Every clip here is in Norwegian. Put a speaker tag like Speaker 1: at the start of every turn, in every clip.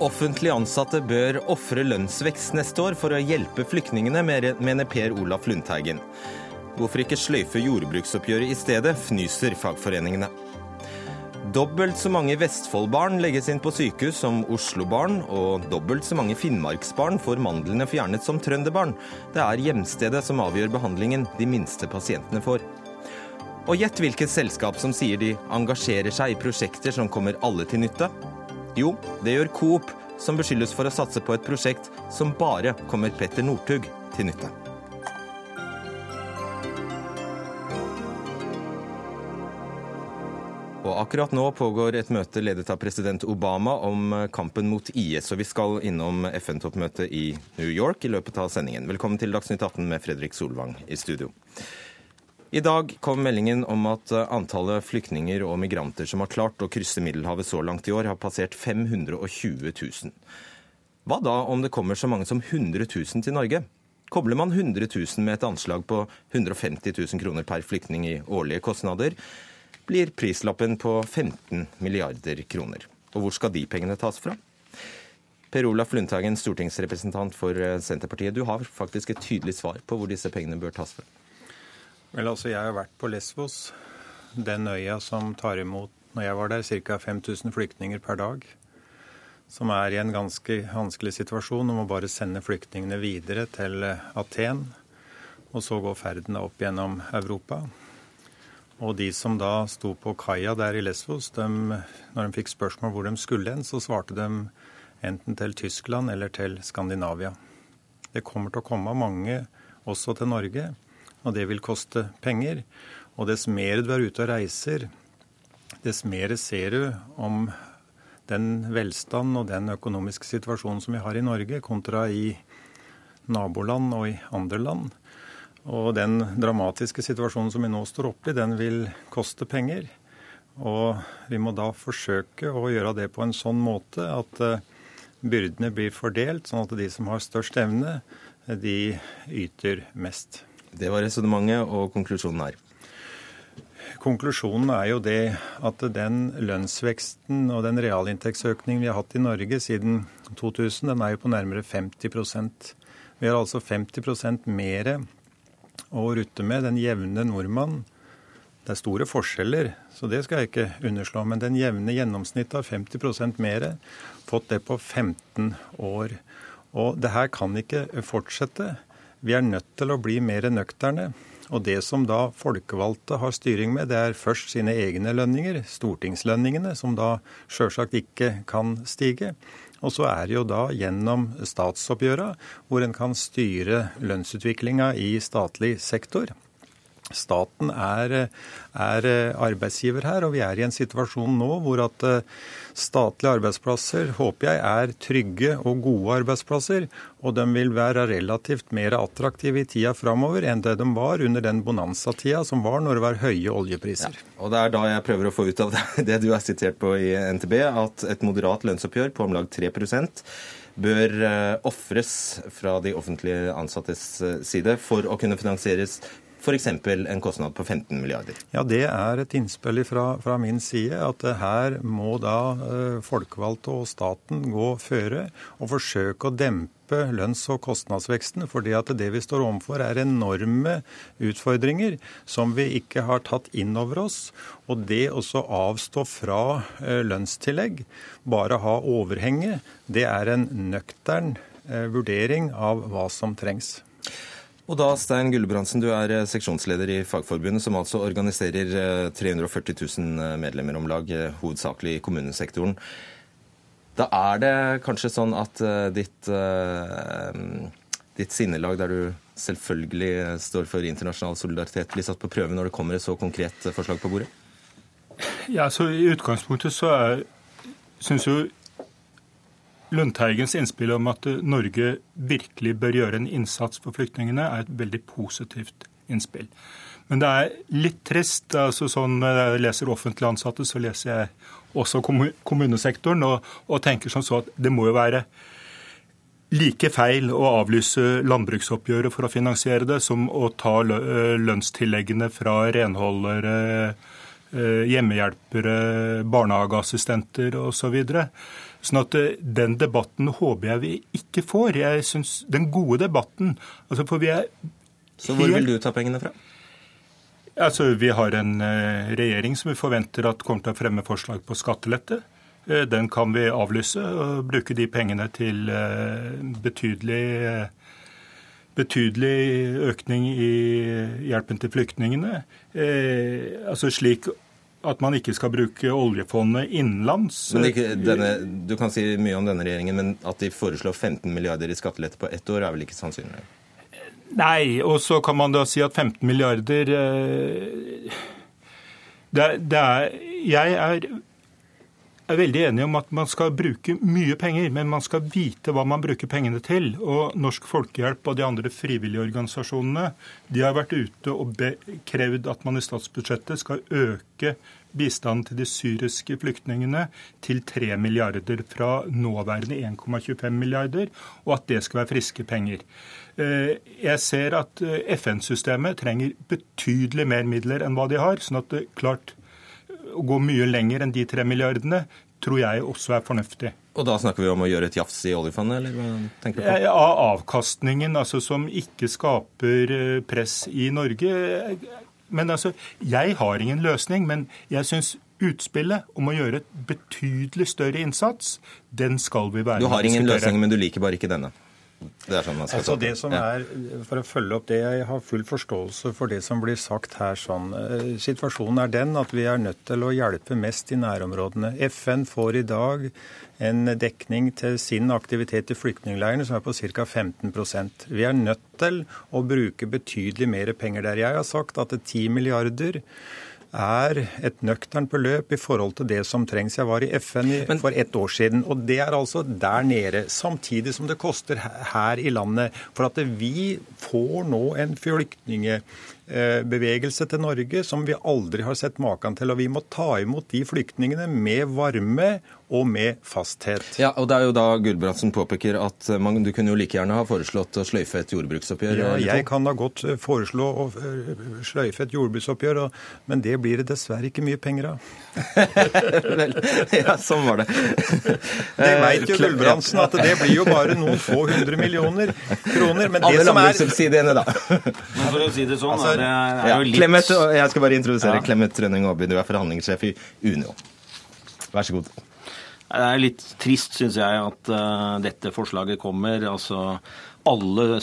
Speaker 1: Offentlig ansatte bør ofre lønnsvekst neste år for å hjelpe flyktningene, mener Per Olaf Lundteigen. Hvorfor ikke sløyfe jordbruksoppgjøret i stedet, fnyser fagforeningene. Dobbelt så mange Vestfold-barn legges inn på sykehus som Oslo-barn, og dobbelt så mange Finnmarksbarn får mandlene fjernet som trønderbarn. Det er hjemstedet som avgjør behandlingen de minste pasientene får. Og gjett hvilket selskap som sier de engasjerer seg i prosjekter som kommer alle til nytte. Jo, det gjør Coop, som beskyldes for å satse på et prosjekt som bare kommer Petter Northug til nytte. Og akkurat nå pågår et møte ledet av president Obama om kampen mot IS, og vi skal innom FN-toppmøtet i New York i løpet av sendingen. Velkommen til Dagsnytt 18 med Fredrik Solvang i studio. I dag kom meldingen om at eh, antallet flyktninger og migranter som har klart å krysse Middelhavet så langt i år, har passert 520 000. Hva da om det kommer så mange som 100 000 til Norge? Kobler man 100 000 med et anslag på 150 000 kroner per flyktning i årlige kostnader, blir prislappen på 15 milliarder kroner. Og hvor skal de pengene tas fra? Per Olaf Lundteigen, stortingsrepresentant for eh, Senterpartiet. Du har faktisk et tydelig svar på hvor disse pengene bør tas fra.
Speaker 2: Vel, altså, Jeg har vært på Lesvos, den øya som tar imot når jeg var der, ca. 5000 flyktninger per dag. Som er i en ganske vanskelig situasjon og må bare sende flyktningene videre til eh, Aten. Og så går ferden opp gjennom Europa. Og de som da sto på kaia der i Lesvos, de, når de fikk spørsmål hvor de skulle hen, så svarte de enten til Tyskland eller til Skandinavia. Det kommer til å komme mange også til Norge og det vil koste penger. Og dess mer du er ute og reiser, dess mer ser du om den velstand og den økonomiske situasjonen som vi har i Norge, kontra i naboland og i andre land. Og den dramatiske situasjonen som vi nå står oppe i, den vil koste penger. Og vi må da forsøke å gjøre det på en sånn måte at eh, byrdene blir fordelt, sånn at de som har størst evne, de yter mest.
Speaker 1: Det var resonnementet og konklusjonen her.
Speaker 2: Konklusjonen er jo det at den lønnsveksten og den realinntektsøkningen vi har hatt i Norge siden 2000, den er jo på nærmere 50% Vi har altså 50 mer å rutte med. Den jevne nordmann Det er store forskjeller, så det skal jeg ikke underslå. Men den jevne gjennomsnittet har 50% mer. Fått det på 15 år. Og det her kan ikke fortsette. Vi er nødt til å bli mer nøkterne. Og det som da folkevalgte har styring med, det er først sine egne lønninger, stortingslønningene, som da sjølsagt ikke kan stige. Og så er det jo da gjennom statsoppgjøra hvor en kan styre lønnsutviklinga i statlig sektor. Staten er, er, arbeidsgiver her, og vi er i en situasjon nå hvor at eh, statlige arbeidsplasser håper jeg er trygge og gode arbeidsplasser. Og de vil være relativt mer attraktive i tida framover enn det de var under den bonanza-tida som var når det var høye oljepriser. Ja,
Speaker 1: og Det er da jeg prøver å få ut av det du er sitert på i NTB, at et moderat lønnsoppgjør på om lag 3 bør uh, ofres fra de offentlige ansattes side for å kunne finansieres f.eks. en kostnad på 15 milliarder?
Speaker 2: Ja, Det er et innspill fra, fra min side at her må da uh, folkevalgte og staten gå føre og forsøke å dempe lønns- og kostnadsveksten. fordi at det vi står overfor er enorme utfordringer som vi ikke har tatt inn over oss. Og det også avstå fra uh, lønnstillegg, bare ha overhenget, det er en nøktern vurdering av hva som trengs.
Speaker 1: Og da, Stein Gulbrandsen, du er eh, seksjonsleder i Fagforbundet, som altså organiserer 340 eh, 000 eh, medlemmer om lag, hovedsakelig i kommunesektoren. Da er det kanskje sånn at ditt, ditt sinnelag, der du selvfølgelig står for internasjonal solidaritet, blir satt på prøve når det kommer et så konkret forslag på bordet?
Speaker 3: Ja, så I utgangspunktet så syns jo Lundteigens innspill om at Norge virkelig bør gjøre en innsats for flyktningene, er et veldig positivt innspill. Men det er litt trist. altså sånn jeg leser offentlig ansatte, så leser jeg også kommunesektoren, og, og tenker som så at det må jo være like feil å avlyse landbruksoppgjøret for å finansiere det, som å ta lønnstilleggene fra renholdere eh, hjemmehjelpere, barnehageassistenter osv. Sånn at eh, den debatten håper jeg vi ikke får. Jeg synes Den gode debatten altså for vi er
Speaker 1: Så hvor vil du ta pengene fra?
Speaker 3: Altså, Vi har en regjering som vi forventer at kommer til å fremme forslag på skattelette. Den kan vi avlyse og bruke de pengene til betydelig betydelig økning i hjelpen til flyktningene. Eh, altså slik at man ikke skal bruke oljefondet innenlands.
Speaker 1: Men denne, du kan si mye om denne regjeringen, men at de foreslår 15 milliarder i skattelette på ett år, er vel ikke sannsynlig?
Speaker 3: Nei, og så kan man da si at 15 milliarder eh, det, det er, Jeg er er veldig enige om at man skal bruke mye penger, men man skal vite hva man bruker pengene til. Og Norsk Folkehjelp og de andre frivillige organisasjonene de har vært ute og krevd at man i statsbudsjettet skal øke bistanden til de syriske flyktningene til 3 milliarder fra nåværende 1,25 milliarder, og at det skal være friske penger. Eh, jeg ser at eh, FN-systemet trenger betydelig mer midler enn hva de har. sånn at det klart å gå mye lenger enn de tre milliardene tror jeg også er fornuftig.
Speaker 1: Og da snakker vi om å gjøre et jafs i oljefondet, eller hva tenker du på?
Speaker 3: Ja, avkastningen, altså som ikke skaper eh, press i Norge. Men altså, jeg har ingen løsning, men jeg syns utspillet om å gjøre et betydelig større innsats, den skal vi være
Speaker 1: med å diskutere. Du har ingen løsning, men du liker bare ikke denne?
Speaker 2: Det er sånn man skal altså det som er, For å følge opp det, jeg har full forståelse for det som blir sagt her. sånn. Eh, situasjonen er den at vi er nødt til å hjelpe mest i nærområdene. FN får i dag en dekning til sin aktivitet i flyktningleirene som er på ca. 15% Vi er nødt til å bruke betydelig mer penger der. Jeg har sagt at 10 milliarder er et nøkternt beløp i forhold til det som trengs. Jeg var i FN for ett år siden, og det er altså der nede. Samtidig som det koster her i landet. For at vi får nå en flyktninge bevegelse til Norge som vi aldri har sett maken til. Og vi må ta imot de flyktningene med varme og med fasthet.
Speaker 1: Ja, og Det er jo da Gulbrandsen påpeker at man, du kunne jo like gjerne ha foreslått å sløyfe et jordbruksoppgjør.
Speaker 2: Ja, jeg kan da godt eh, foreslå å eh, sløyfe et jordbruksoppgjør, men det blir det dessverre ikke mye penger av.
Speaker 1: Vel, ja, sånn var det.
Speaker 2: det veit jo Gulbrandsen at det blir jo bare noen få hundre millioner kroner.
Speaker 1: Men det Alle som er da.
Speaker 4: For å si det sånn, altså, det er jo litt
Speaker 1: Clemet, Jeg skal bare introdusere ja. Clemet Trønning Aaby, du er forhandlingssjef i Unio. Vær så god.
Speaker 4: Det er litt trist, syns jeg, at uh, dette forslaget kommer. Altså, alle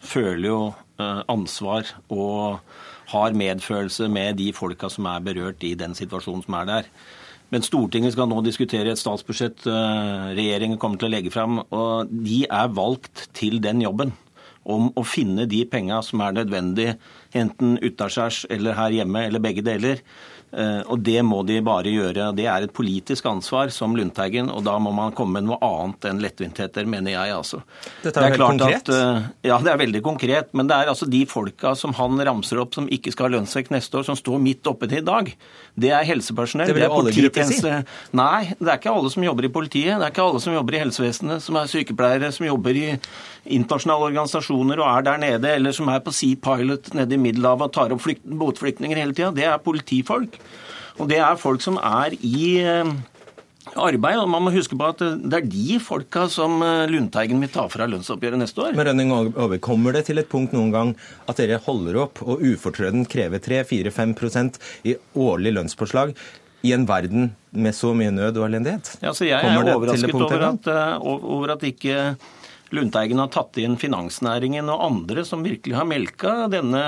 Speaker 4: føler jo uh, ansvar og har medfølelse med de folka som er berørt i den situasjonen som er der. Men Stortinget skal nå diskutere et statsbudsjett uh, regjeringen kommer til å legge fram. Og de er valgt til den jobben om å finne de penga som er nødvendig, enten utaskjærs eller her hjemme, eller begge deler. Eh, og det må de bare gjøre. Det er et politisk ansvar som Lundteigen, og da må man komme med noe annet enn lettvintheter, mener jeg altså.
Speaker 1: Dette er, det er veldig konkret? At,
Speaker 4: eh, ja, det er veldig konkret. Men det er altså de folka som han ramser opp som ikke skal ha lønnsvekst neste år, som står midt oppe til i dag. Det er helsepersonell.
Speaker 1: Det vil er grupper si.
Speaker 4: Nei, det er ikke alle som jobber i politiet. Det er ikke alle som jobber i helsevesenet, som er sykepleiere, som jobber i internasjonale organisasjoner og er der nede, eller som er på Sea Pilot nede i Middelhavet og tar opp båtflyktninger hele tida. Det er politifolk. Og det er folk som er i eh, arbeid. og Man må huske på at det er de folka som eh, Lundteigen vil ta fra lønnsoppgjøret neste år.
Speaker 1: Men Rønning Kommer det til et punkt noen gang at dere holder opp og ufortrødent krever 3-4-5% i årlig lønnspåslag i en verden med så mye nød og elendighet?
Speaker 4: Ja, så Jeg er overrasket over at, eh, over at ikke Lundteigen har tatt inn finansnæringen og andre som virkelig har melka denne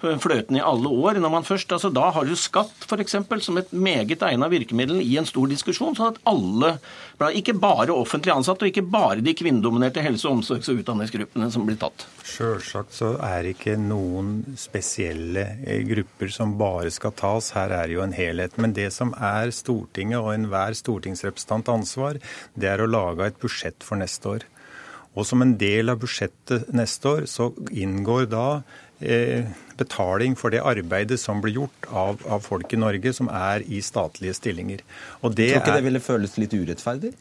Speaker 4: fløten i alle år. Når man først, altså Da har du skatt f.eks. som et meget egnet virkemiddel i en stor diskusjon, sånn at alle, ikke bare offentlig ansatte og ikke bare de kvinnedominerte helse-, omsorgs- og utdanningsgruppene som blir tatt.
Speaker 2: Sjølsagt så er det ikke noen spesielle eh, grupper som bare skal tas. Her er jo en helhet. Men det som er Stortinget og enhver stortingsrepresentant ansvar, det er å lage et budsjett for neste år. Og som en del av budsjettet neste år så inngår da eh, betaling for det arbeidet som blir gjort av, av, folk i Norge som er i statlige stillinger.
Speaker 1: Og det Tror ikke er, det ville føles litt urettferdig?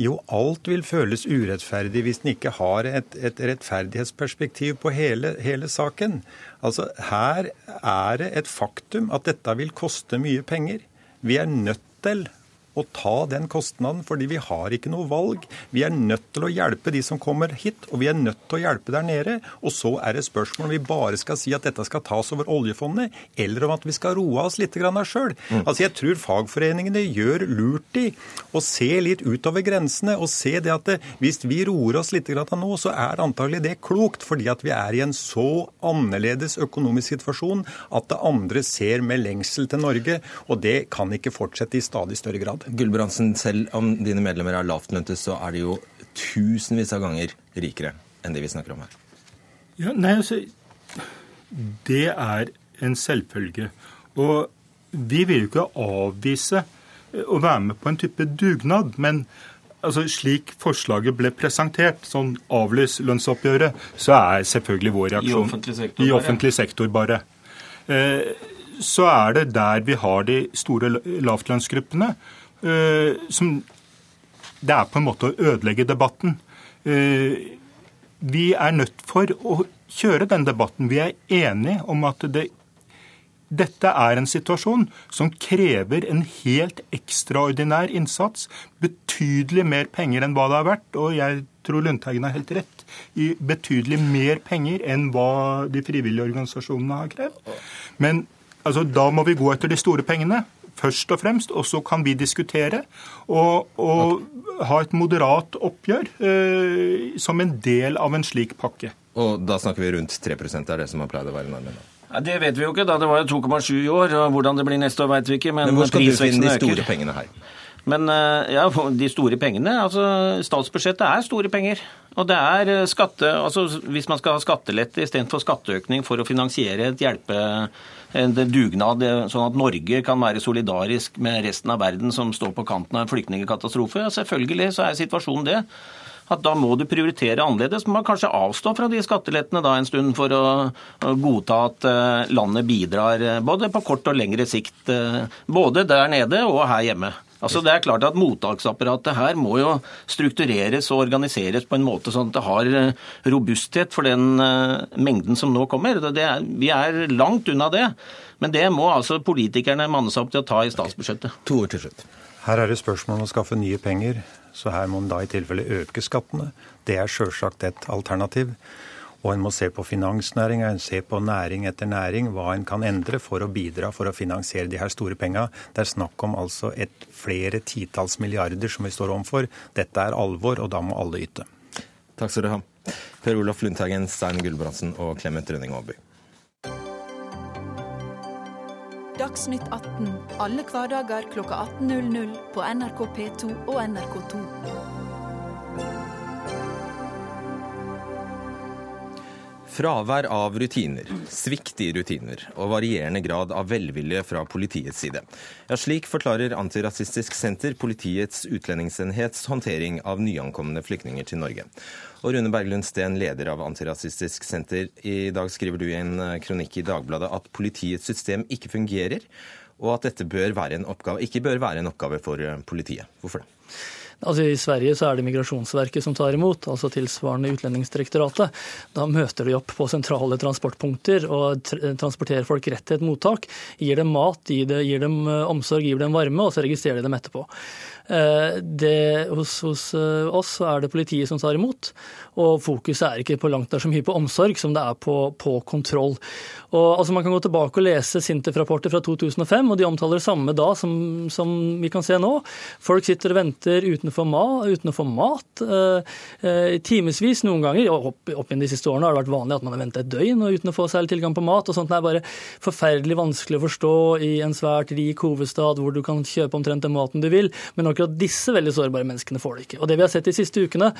Speaker 2: Jo, alt vil føles urettferdig hvis en ikke har et, et rettferdighetsperspektiv på hele, hele, saken. Altså, Her er det et faktum at dette vil koste mye penger. Vi er nødt til å ta den kostnaden, fordi vi har ikke noe valg. Vi er nødt til å hjelpe de som kommer hit, og vi er nødt til å hjelpe der nede. Og så er det spørsmål om vi bare skal si at dette skal tas over oljefondet, eller om at vi skal roe oss litt sjøl. Mm. Altså, jeg tror fagforeningene gjør lurt i å se litt utover grensene og se det at det, hvis vi roer oss litt nå, så er antagelig det klokt, fordi at vi er i en så annerledes økonomisk situasjon at det andre ser med lengsel til Norge, og det kan ikke fortsette i stadig større grad.
Speaker 1: Gulbrandsen, selv om dine medlemmer er lavtlønte, så er de jo tusenvis av ganger rikere enn det vi snakker om her.
Speaker 3: Ja, nei, altså, Det er en selvfølge. Og vi vil jo ikke avvise å være med på en type dugnad. Men altså, slik forslaget ble presentert, sånn avlys lønnsoppgjøret, så er selvfølgelig vår reaksjon
Speaker 4: I offentlig sektor,
Speaker 3: I offentlig sektor bare. Eh, så er det der vi har de store lavtlønnsgruppene. Eh, som Det er på en måte å ødelegge debatten. Eh, vi er nødt for å kjøre den debatten. Vi er enige om at det, dette er en situasjon som krever en helt ekstraordinær innsats. Betydelig mer penger enn hva det har vært. Og jeg tror Lundteigen har helt rett i betydelig mer penger enn hva de frivillige organisasjonene har krevd. Men altså, da må vi gå etter de store pengene først og fremst, og så kan vi diskutere og, og ha et moderat oppgjør eh, som en del av en slik pakke.
Speaker 1: Og da snakker vi rundt 3% er det som har pleid å være normen?
Speaker 4: Ja, det vet vi jo ikke. da. Det var jo 2,7 i år. og Hvordan det blir neste år, vet vi ikke.
Speaker 1: Men, men hvor skal du finne de store øker. pengene her?
Speaker 4: Men eh, ja, de store pengene altså Statsbudsjettet er store penger. Og det er eh, skatte, altså Hvis man skal ha skattelette istedenfor skatteøkning for å finansiere et hjelpe, en dugnad, eh, sånn at Norge kan være solidarisk med resten av verden som står på kanten av en flyktningkatastrofe, selvfølgelig så er situasjonen det at da må du prioritere annerledes. Man Må kanskje avstå fra de skattelettene da en stund for å godta at landet bidrar både på kort og lengre sikt. Både der nede og her hjemme. Altså det er klart at Mottaksapparatet her må jo struktureres og organiseres på en måte sånn at det har eh, robusthet for den eh, mengden som nå kommer. Er, vi er langt unna det. Men det må altså politikerne manne seg opp til å ta i statsbudsjettet.
Speaker 1: To ord til slutt.
Speaker 2: Her er det spørsmål om å skaffe nye penger, så her må en da i tilfelle øke skattene. Det er sjølsagt et alternativ. Og en må se på finansnæringa, en ser på næring etter næring, hva en kan endre for å bidra for å finansiere de her store penga. Det er snakk om altså et flere titalls milliarder som vi står overfor. Dette er alvor, og da må alle yte.
Speaker 1: Takk skal du ha. Per Olaf Lundteigen, Stein Gulbrandsen og Clemet Rønning Aaby.
Speaker 5: Dagsnytt 18 alle hverdager kl 18.00 på NRK P2 og NRK2.
Speaker 1: Fravær av rutiner, svikt i rutiner og varierende grad av velvilje fra politiets side. Ja, Slik forklarer Antirasistisk Senter politiets utlendingsenhets håndtering av nyankomne flyktninger til Norge. Og Rune Berglund Steen, leder av Antirasistisk Senter, i dag skriver du i en kronikk i Dagbladet at politiets system ikke fungerer, og at dette bør oppgave, ikke bør være en oppgave for politiet. Hvorfor det?
Speaker 6: Altså I Sverige så er det Migrasjonsverket som tar imot, altså tilsvarende Utlendingsdirektoratet. Da møter de opp på sentrale transportpunkter og transporterer folk rett til et mottak. Gir dem mat, gir, dem eh, omsorg, gir dem varme, og så registrerer de dem etterpå. Eh, det, hos, hos, eh, oss er det politiet som tar imot, og fokuset er ikke på langt der så mye på omsorg som det er på, på kontroll. Og, altså, man kan gå tilbake og lese Sintef-rapporter fra 2005, og de omtaler det samme da som, som, vi kan se nå. Folk sitter og venter uten å få mat, eh, eh, timevis noen ganger. Opp, Opp, inn de siste årene har det vært vanlig at man har ventet et døgn uten å få særlig tilgang på mat. og sånt. Det er bare forferdelig vanskelig å forstå i en svært rik hovedstad hvor du kan kjøpe omtrent den maten du vil. men akkurat disse veldig sårbare menneskene får det ikke. Og det vi har sett de siste ukene,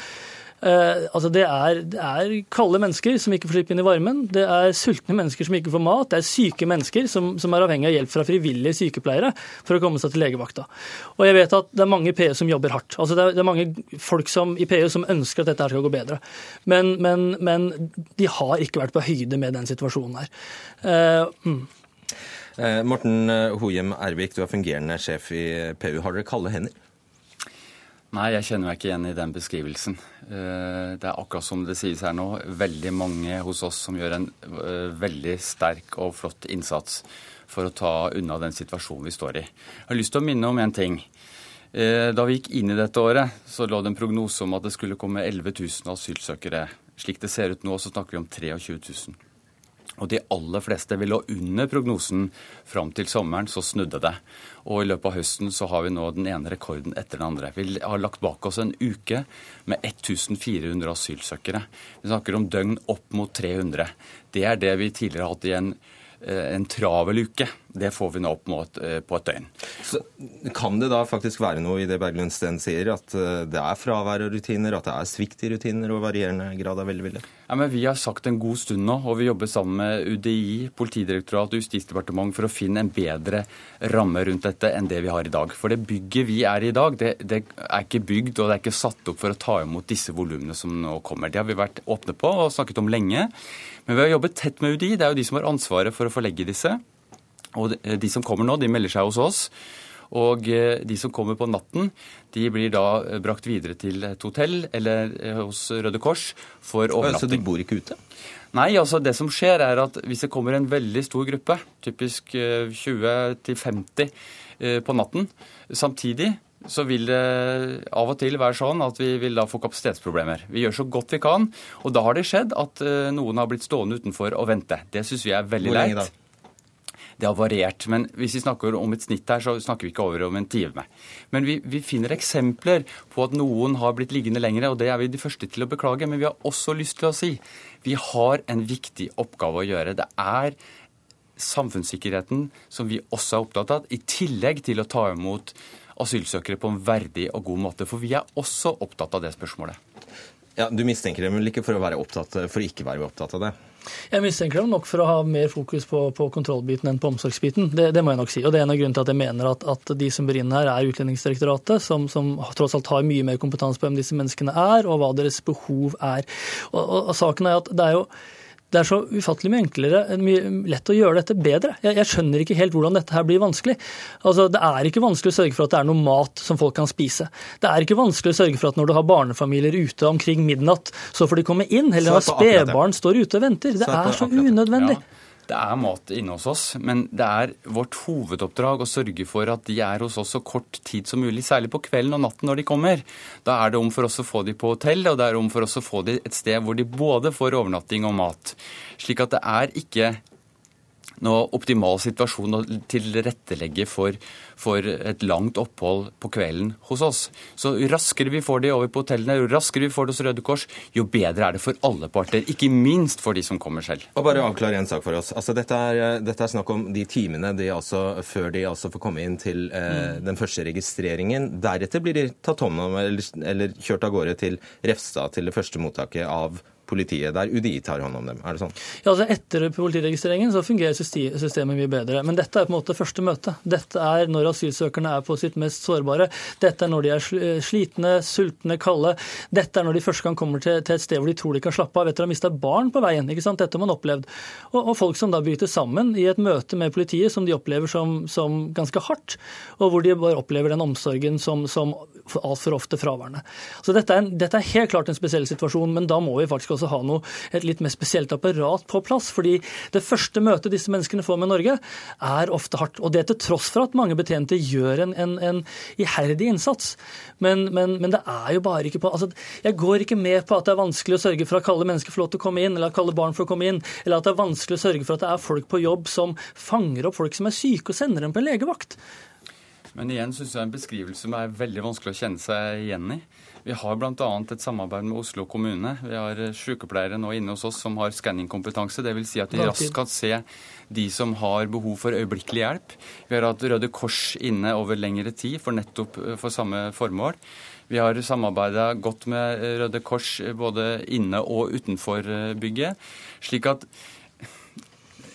Speaker 6: Uh, altså det er, det er, kalde mennesker som ikke får slippe inn i varmen. Det er sultne mennesker som ikke får mat. Det er syke mennesker som, som er avhengig av hjelp fra frivillige sykepleiere for å komme seg til legevakta. Og jeg vet at det er mange i PU som jobber hardt. Altså det, er, det er mange folk som, i PU som ønsker at dette her skal gå bedre. Men, men, men de har ikke vært på høyde med den situasjonen her. Uh, mm.
Speaker 1: Morten Hohjem Ervik, du er fungerende sjef i PU. Har dere kalde hender?
Speaker 7: Nei, jeg kjenner meg ikke igjen i den beskrivelsen. Eh, det er akkurat som det sies her nå, veldig mange hos oss som gjør en eh, veldig sterk og flott innsats for å ta unna den situasjonen vi står i. Jeg har lyst til å minne om en ting. Eh, da vi gikk inn i dette året, så lå det en prognose om at det skulle komme 11 000 asylsøkere. Slik det ser ut nå, så snakker vi om 23 000. Og de aller fleste vil lå under prognosen fram til sommeren, så snudde det. Og i løpet av høsten så har vi nå den ene rekorden etter den andre. Vi har lagt bak oss en uke med 1400 asylsøkere. Vi snakker om døgn opp mot 300. Det er det vi tidligere har hatt i en en travel uke. Det får vi nå opp mot eh, på et døgn.
Speaker 1: Så kan det da faktisk være noe i det Berglund Steen sier, at eh, det er fravær av rutiner, at det er svikt i rutiner og varierende grad av velvilje?
Speaker 7: Ja, men Vi har sagt en god stund nå, og vi jobber sammen med UDI, Politidirektoratet og Justisdepartementet for å finne en bedre ramme rundt dette enn det vi har i dag. For det bygget vi er i i dag, det, det er ikke bygd og det er ikke satt opp for å ta imot disse volumene som nå kommer. Det har vi vært åpne på og snakket om lenge. Men vi har jobbet tett med UDI. Det er jo de som har ansvaret for å forlegge disse. Og de som kommer nå, de melder seg hos oss. Og eh, de som kommer på natten, de blir da eh, brakt videre til et hotell eller eh, hos Røde Kors for overnatting.
Speaker 1: Så de bor ikke ute?
Speaker 7: Nei, altså det som skjer er at hvis det kommer en veldig stor gruppe, typisk 20-50 på natten, samtidig, så vil det av og til være sånn at vi vil da få kapasitetsproblemer. Vi gjør så godt vi kan, og da har det skjedd at eh, noen har blitt stående utenfor og vente. Det syns vi er veldig leit. Hvor lenge da? Det har variert. Men hvis vi snakker om et snitt her, så snakker vi ikke over om en time. Men vi, vi, finner eksempler på at noen har blitt liggende lengre, og det er vi de første til å beklage. Men vi har også lyst til å si vi har en viktig oppgave å gjøre. Det er samfunnssikkerheten som vi også er opptatt av, i tillegg til å ta imot asylsøkere på en verdig og god måte. For vi er også opptatt av det spørsmålet.
Speaker 1: Ja, Du mistenker dem vel ikke for å være opptatt, for å ikke være opptatt av det?
Speaker 6: Jeg mistenker dem nok for å ha mer fokus på, på kontrollbiten enn på omsorgsbiten. Det, det, må jeg nok si. Og det er en av grunnene til at jeg mener at, at de som bør inn her, er Utlendingsdirektoratet, som, som, tross alt har mye mer kompetanse på hvem disse menneskene er, og hva deres behov er. Og, og, og saken er at det er jo det er så ufattelig mye enklere, mye lett å gjøre dette bedre. Jeg, jeg, skjønner ikke helt hvordan dette her blir vanskelig. Altså, Det er ikke vanskelig å sørge for at det er noe mat som folk kan spise. Det er ikke vanskelig å sørge for at når du har barnefamilier ute omkring midnatt, så får de komme inn. Eller når spedbarn står ute og venter. Det er så unødvendig. Ja.
Speaker 7: Det er mat inne hos oss, men det er vårt hovedoppdrag å sørge for at de er hos oss så kort tid som mulig, særlig på kvelden og natten når de kommer. Da er det om for oss å få de på hotell, og det er om for oss å få de et sted hvor de både får overnatting og mat. Slik at det er ikke noe optimal situasjon å tilrettelegge for, for, et langt opphold på kvelden hos oss. Så jo raskere vi får de over på hotellene, jo raskere vi får det hos Røde Kors, jo bedre er det for alle parter. Ikke minst for de som kommer selv.
Speaker 1: Og bare avklare en sak for oss. Altså, dette, er, dette er snakk om de timene de altså, før de altså får komme inn til eh, mm. den første registreringen. Deretter blir de tatt hånd om eller, eller kjørt av gårde til Refstad, til det første mottaket av politiet, der UDI tar hånd om dem? Er det sånn?
Speaker 6: Ja, altså Etter politiregistreringen så fungerer systemet mye bedre. Men dette er på en måte første møte. Dette er når asylsøkerne er på sitt mest sårbare. Dette er når de er slitne, sultne, kalde. Dette er når de første gang kommer til, til et sted hvor de tror de kan slappe av etter å ha mista barn på veien. ikke sant? Dette har man opplevd. Og, og, folk som da bryter sammen i et møte med politiet som de opplever som, som ganske hardt, og hvor de bare opplever den omsorgen som, som altfor ofte fraværende. Så dette er, dette er helt klart en spesiell situasjon, men da må vi faktisk også ha noe, et litt mer spesielt apparat på plass. fordi det første møtet disse menneskene får med Norge, er ofte hardt. Og det til tross for at mange betjente gjør en, en, en iherdig innsats. Men, men, men, det er jo bare ikke på altså, Jeg går ikke med på at det er vanskelig å sørge for at kalde mennesker får lov til å komme inn, eller at kalde barn får komme inn, eller at det er vanskelig å sørge for at det er folk på jobb som fanger opp folk som er syke, og sender dem på en legevakt.
Speaker 7: Men igjen syns jeg er en beskrivelse som er veldig vanskelig å kjenne seg igjen i. Vi har bl.a. et samarbeid med Oslo kommune. Vi har sykepleiere nå inne hos oss som har skanningkompetanse. Dvs. Si at de raskt kan se de som har behov for øyeblikkelig hjelp. Vi har hatt Røde Kors inne over lengre tid for nettopp eh, for samme formål. Vi har samarbeida godt med Røde Kors både inne og utenfor eh, bygget. slik at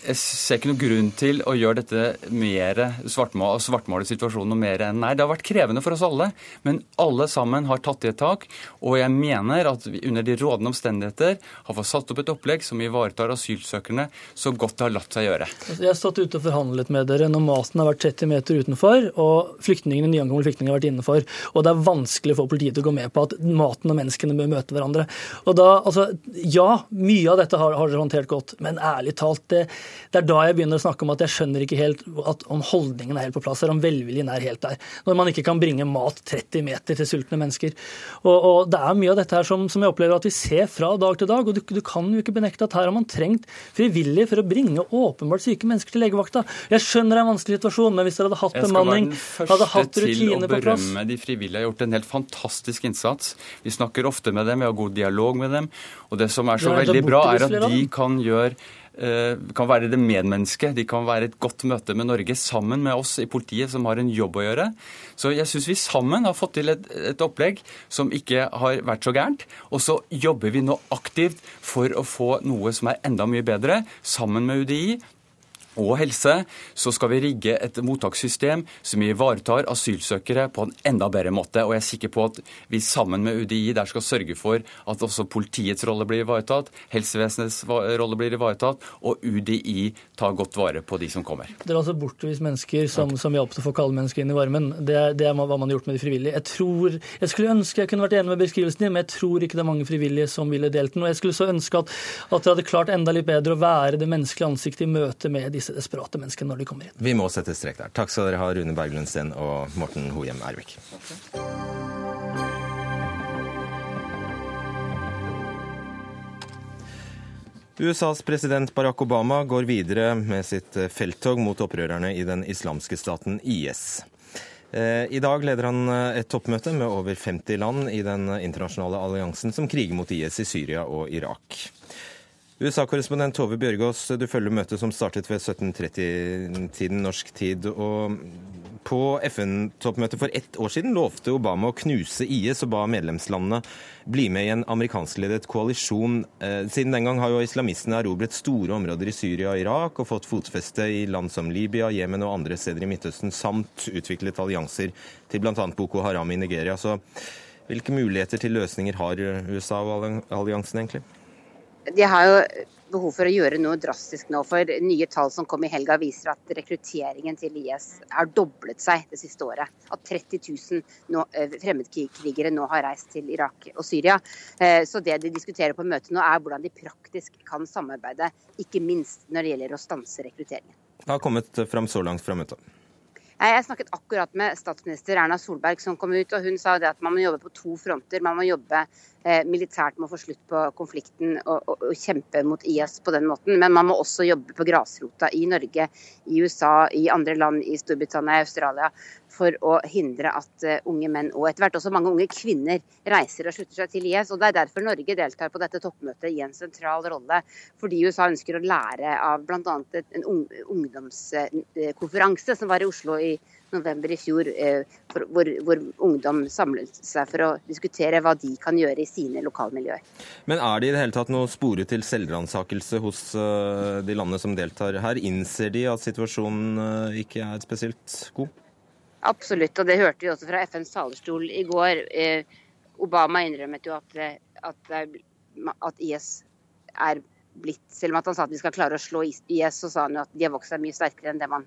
Speaker 7: jeg ser ikke noen grunn til å gjøre dette mer svartmål, svartmale situasjonen noe mer enn nei. Det har vært krevende for oss alle, men alle sammen har tatt i et tak. Og jeg mener at vi under de rådende omstendigheter har fått satt opp et opplegg som ivaretar asylsøkerne så godt det har latt seg gjøre.
Speaker 6: Altså, jeg har stått ute og forhandlet med dere når maten har vært 30 meter utenfor og flyktningene, nyankomne flyktninger har vært innenfor. Og det er vanskelig for politiet til å gå med på at maten og menneskene bør møte hverandre. Og da, altså, Ja, mye av dette har, har dere håndtert godt, men ærlig talt, det, det, er da jeg begynner å snakke om at jeg skjønner ikke helt at, om holdningen er helt på plass her, om velviljen er helt der. Når man ikke kan bringe mat 30 meter til sultne mennesker. Og, og Det er mye av dette her som, som, jeg opplever at vi ser fra dag til dag. og du, du kan jo ikke benekte at her har man trengt frivillig for å bringe åpenbart syke mennesker til legevakta. Jeg skjønner det er en vanskelig situasjon, men hvis dere hadde hatt bemanning, hadde hatt rutiner på plass
Speaker 7: Jeg skal være den første til å berømme de frivillige. har gjort en helt fantastisk innsats. Vi snakker ofte med dem, vi har god dialog med dem. Og det som er så veldig bra, er at de kan gjøre kan være det medmennesket. De kan være et godt møte med Norge sammen med oss i politiet, som har en jobb å gjøre. Så jeg syns vi sammen har fått til et, et, opplegg som ikke har vært så gærent. Og så jobber vi nå aktivt for å få noe som er enda mye bedre, sammen med UDI og helse, så skal vi rigge et mottakssystem som ivaretar asylsøkere på en enda bedre måte. Og jeg er sikker på at vi sammen med UDI der skal sørge for at også politiets rolle blir ivaretatt, helsevesenets rolle blir ivaretatt, og UDI tar godt vare på de som kommer.
Speaker 6: Det er altså bortvist mennesker som, som hjalp til å få kalde mennesker inn i varmen. Det er, det er, hva man har gjort med de frivillige. Jeg tror, jeg skulle ønske jeg kunne vært enig med beskrivelsen din, men jeg tror ikke det er mange frivillige som ville delt den. Og jeg skulle så ønske at, at dere hadde klart enda litt bedre å være det menneskelige ansiktet i møte med disse disse desperate menneskene når de kommer inn.
Speaker 1: Vi må sette strek der. Takk skal dere ha, Rune Berglund Steen og Morten Hohjem Ervik. USAs president Barack Obama går videre med sitt felttog mot opprørerne i den islamske staten IS. Eh, I dag leder han et toppmøte med over 50 land i den internasjonale alliansen som kriger mot IS i Syria og Irak. USA-korrespondent Tove Bjørgaas, du følger møtet som startet ved 17.30-tiden norsk tid. og På FN-toppmøtet for ett år siden lovte Obama å knuse IS og ba medlemslandene bli med i en amerikanskledet koalisjon. Eh, siden den gang har jo islamistene erobret store områder i Syria og Irak og fått fotfeste i land som Libya, Jemen og andre steder i Midtøsten, samt utviklet allianser til bl.a. Boko Haram i Nigeria. Så hvilke muligheter til løsninger har USA og alliansen egentlig?
Speaker 8: De har jo behov for å gjøre noe drastisk nå. For nye tall som kom i helga viser at rekrutteringen til IS har doblet seg det siste året. At 30 000 nå, eh, fremmedkrigere nå har reist til Irak og Syria. Eh, så det de diskuterer på møtet nå er hvordan de praktisk kan samarbeide, ikke minst når det gjelder å stanse rekrutteringen.
Speaker 1: Det har kommet fram så langt fra møtet?
Speaker 8: Jeg snakket akkurat med statsminister Erna Solberg som kom ut, og hun sa at man må jobbe på to fronter. Man må jobbe eh, militært med å få slutt på konflikten og, og, og, kjempe mot IS på den måten. Men man må også jobbe på grasrota i Norge, i USA, i andre land, i Storbritannia, i Australia for å hindre at uh, unge menn og etter hvert også mange unge kvinner reiser og slutter seg til IS. og Det er derfor Norge deltar på dette toppmøtet i en sentral rolle. Fordi USA ønsker å lære av bl.a. en ungdomskonferanse som var i Oslo i november i fjor, uh, hvor, hvor, ungdom samlet seg for å diskutere hva de kan gjøre i sine lokalmiljøer.
Speaker 1: Men er det i det hele tatt noe spore til selvransakelse hos de landene som deltar her? Innser de at situasjonen ikke er spesielt god?
Speaker 8: Absolutt, og det hørte vi også fra FNs talerstol i går. Eh, Obama innrømmet jo at, eh, at, at, IS er blitt Selv om han sa at vi skal klare å slå IS, så sa han jo at de har vokst seg mye sterkere enn det man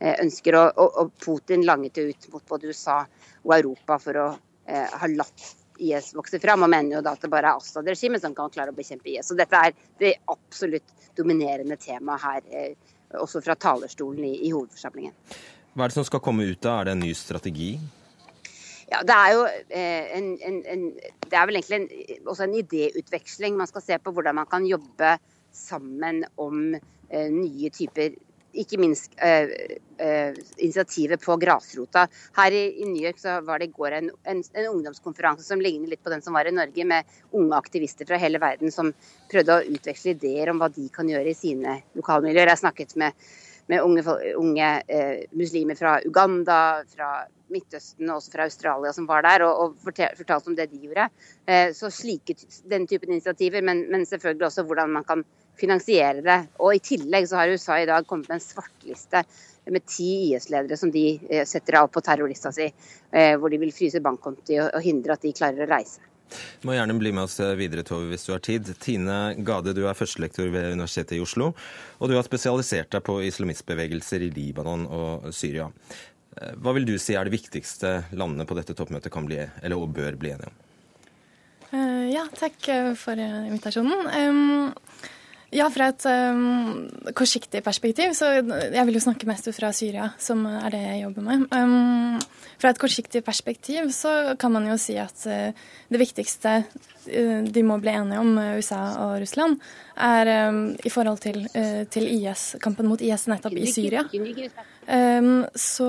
Speaker 8: eh, ønsker. Og, og, og Putin langet jo ut mot både USA og Europa for å eh, ha latt IS vokse fram, og mener jo da at det bare er Assad-regimet som kan klare å bekjempe IS. Så dette er det absolutt dominerende temaet her, også fra talerstolen i, i hovedforsamlingen.
Speaker 1: Hva er det som skal komme ut av? Er det en ny strategi?
Speaker 8: Ja, Det er jo eh, en, en, en, det er vel egentlig en, også en idéutveksling. Man skal se på hvordan man kan jobbe sammen om eh, nye typer ikke minst eh, eh, initiativet på grasrota. Her i, i, New York så var det i går en, en, en, ungdomskonferanse som ligner litt på den som var i Norge, med unge aktivister fra hele verden som prøvde å utveksle ideer om hva de kan gjøre i sine lokalmiljøer. Jeg snakket med med unge, unge eh, muslimer fra Uganda, fra Midtøsten og også fra Australia som var der, og, og fortalte om det de gjorde. Eh, så slike, den typen initiativer, men, men, selvfølgelig også hvordan man kan finansiere det. Og I tillegg så har USA i dag kommet med en svartliste med ti IS-ledere som de setter av på terrorlista si, hvor de vil fryse bankkonti og hindre at de klarer å reise.
Speaker 1: Du må gjerne bli med oss videre, Tove, hvis du har tid. Tine Gade, du er førstelektor ved Universitetet i Oslo, og du har spesialisert deg på islamistbevegelser i Libanon og Syria. Hva vil du si er det viktigste landene på dette toppmøtet kan bli, eller bør bli enige om?
Speaker 9: Eh, ja, takk eh, for invitasjonen. Ja, fra et um, kortsiktig perspektiv, så jeg vil jo snakke mest fra Syria, som er det jeg jobber med. Um, fra et kortsiktig perspektiv så kan man jo si at uh, det viktigste uh, de må bli enige om, USA og Russland, er um, i forhold til, uh, til, IS, kampen mot IS nettopp i Syria. så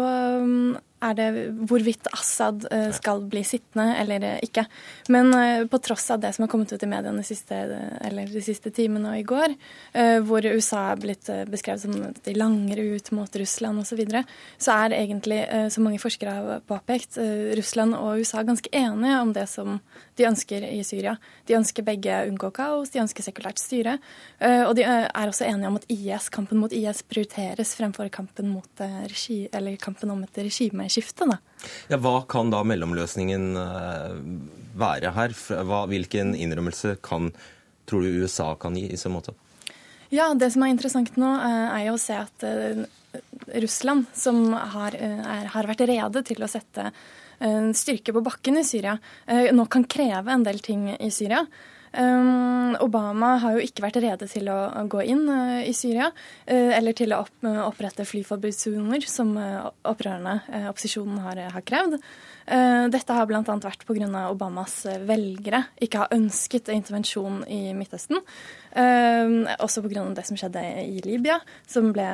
Speaker 9: er det hvorvidt Assad eh, skal bli sittende eller eh, ikke. Men eh, på tross av det som har kommet ut i mediene de siste, de siste timene og i går, hvor USA er blitt beskrevet som at de langer ut mot Russland osv., så, videre, så er egentlig, som mange forskere har påpekt, Russland og USA ganske enige om det som de ønsker i Syria. De ønsker begge unngå kaos, de ønsker sekulært styre. Og de er også enige om at IS, kampen mot IS prioriteres fremfor kampen, mot regi, kampen om et regime skifte. Da.
Speaker 1: Ja, hva kan da mellomløsningen eh, være her? Hva, hvilken innrømmelse kan, tror du USA kan gi i så måte?
Speaker 9: Ja, Det som er interessant nå, eh, er jo å se at eh, Russland, som har, er, har vært rede til å sette styrke på bakken i Syria, nå kan kreve en del ting i Syria. Um, Obama har jo ikke vært rede til å, gå inn uh, i Syria, uh, eller til å opp, opprette flyforbudssoner, som opprørerne, opposisjonen, har, har krevd. Dette har bl.a. vært pga. Obamas velgere ikke har ønsket intervensjon i Midtøsten. Uh, også pga. det som skjedde i Libya, som ble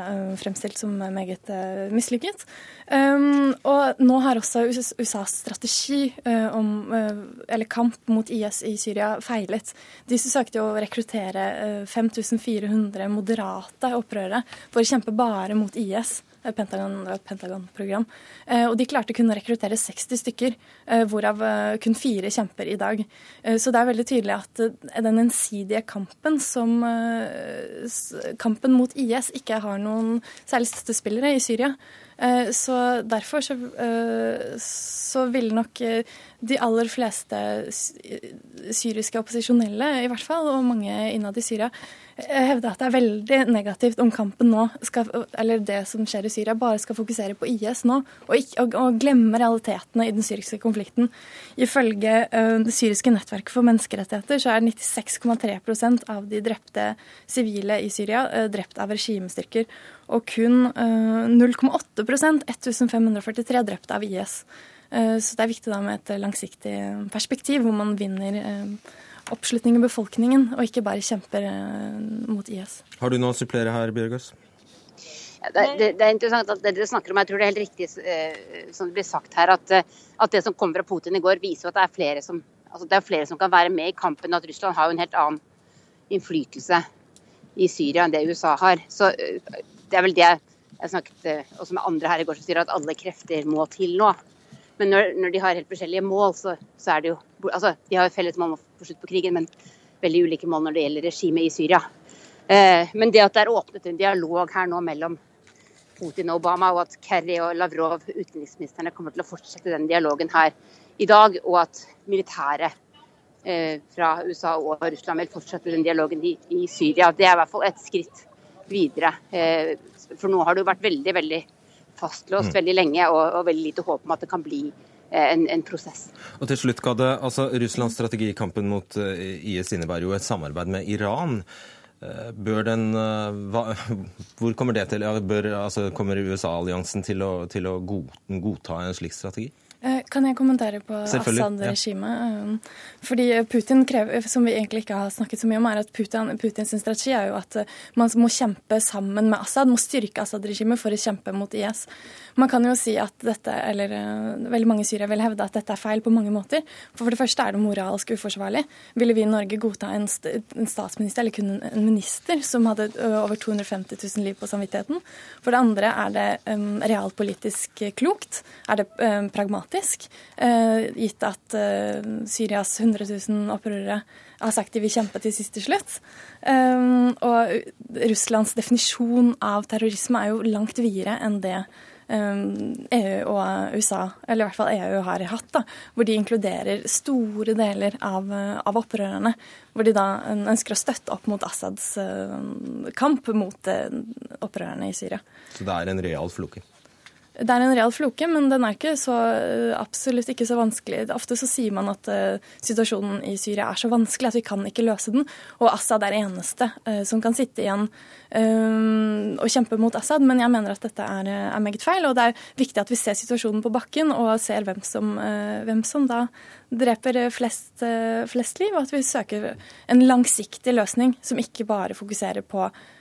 Speaker 9: fremstilt som meget mislykket. Og nå har også USAs strategi om, eller kamp mot IS i Syria feilet. De søkte å rekruttere 5400 moderate opprørere for å kjempe bare mot IS. Pentagon, et Pentagon-program. Eh, og de klarte kun å rekruttere 60 stykker, eh, hvorav eh, kun fire kjemper i dag. Så det er veldig tydelig at den ensidige kampen som Kampen mot IS ikke har noen særlig støttespillere i Syria. Så derfor så, så ville nok de aller fleste syriske opposisjonelle, i hvert fall, og mange innad i Syria, hevde at det er veldig negativt om kampen nå, skal, eller det som skjer i Syria, bare skal fokusere på IS nå, og, ikke, og, og glemme realitetene i den syriske konflikten. Ifølge uh, det syriske nettverket for menneskerettigheter så er 96,3% av de drepte sivile i Syria uh, drept av regimestyrker, og kun uh, 0,8% 1543 drept av IS. Uh, så det er viktig da med et langsiktig perspektiv, hvor man vinner oppslutning i befolkningen, og ikke bare kjemper eh, mot IS.
Speaker 1: Har du noe å supplere her, Bjørgaas?
Speaker 8: Det, det, det, er interessant at dere snakker om, jeg tror det er helt riktig eh, som det blir sagt her, at, eh, at, det som kom fra Putin i går, viser at det er flere som, altså det er flere som kan være med i kampen. At Russland har jo en helt annen innflytelse i Syria enn det USA har. Så det er vel det jeg snakket også med andre her i går som sier at alle krefter må til nå. Men når, når, de har helt forskjellige mål, så, så, er det jo altså, De har jo felles mål om å få slutt på krigen, men veldig ulike mål når det gjelder regimet i Syria. Eh, men det at det er åpnet en dialog her nå mellom Putin og Obama, og at Kerry og Lavrov, utenriksministrene, kommer til å fortsette den dialogen her i dag, og at militæret eh, fra USA og Russland vil fortsette den dialogen i, i, Syria, det er i hvert fall et skritt videre. Eh, for nå har det jo vært veldig, veldig fastlåst mm. veldig lenge, og, og, veldig lite håp om at det kan bli en, en prosess.
Speaker 1: Og til slutt, Gade, altså Russlands strategi i kampen mot eh, IS innebærer jo et samarbeid med Iran. Eh, bør den, hva, hvor kommer det til? Bør, altså, kommer USA-alliansen til til å godta en slik strategi?
Speaker 9: Eh, kan jeg kommentere på Assad-regimet? Ja. Um, fordi Putin krever, som vi egentlig ikke har snakket så mye om, er at Putin, Putins strategi er jo at eh, man må kjempe sammen med Assad, må styrke Assad-regimet for å kjempe mot IS. Man kan jo si at dette, eller veldig mange syrere vil hevde at dette er feil på mange måter. For, for det første er det moralsk uforsvarlig. Ville vi i Norge godta en statsminister, eller kun en minister, som hadde over 250 000 liv på samvittigheten? For det andre er det um, realpolitisk klokt? Er det um, pragmatisk? Uh, gitt at uh, Syrias 100 000 opprørere har sagt de vil kjempe til siste slutt. Um, og Russlands definisjon av terrorisme er jo langt videre enn det EU og USA, eller i hvert fall EU, har hatt. da, Hvor de inkluderer store deler av, av opprørerne. Hvor de da ønsker å støtte opp mot Assads kamp mot opprørerne i Syria.
Speaker 1: Så det er en real floke?
Speaker 9: Det er en real floke, men den er ikke så, absolutt ikke så vanskelig. Ofte så sier man at uh, situasjonen i Syria er så vanskelig at vi kan ikke løse den. Og Assad er eneste uh, som kan sitte igjen uh, og kjempe mot Assad. Men jeg mener at dette er, er, meget feil. Og det er viktig at vi ser situasjonen på bakken og ser hvem som, hvem som da dreper flest, flest liv, og at vi søker en langsiktig løsning som ikke bare fokuserer på Eh,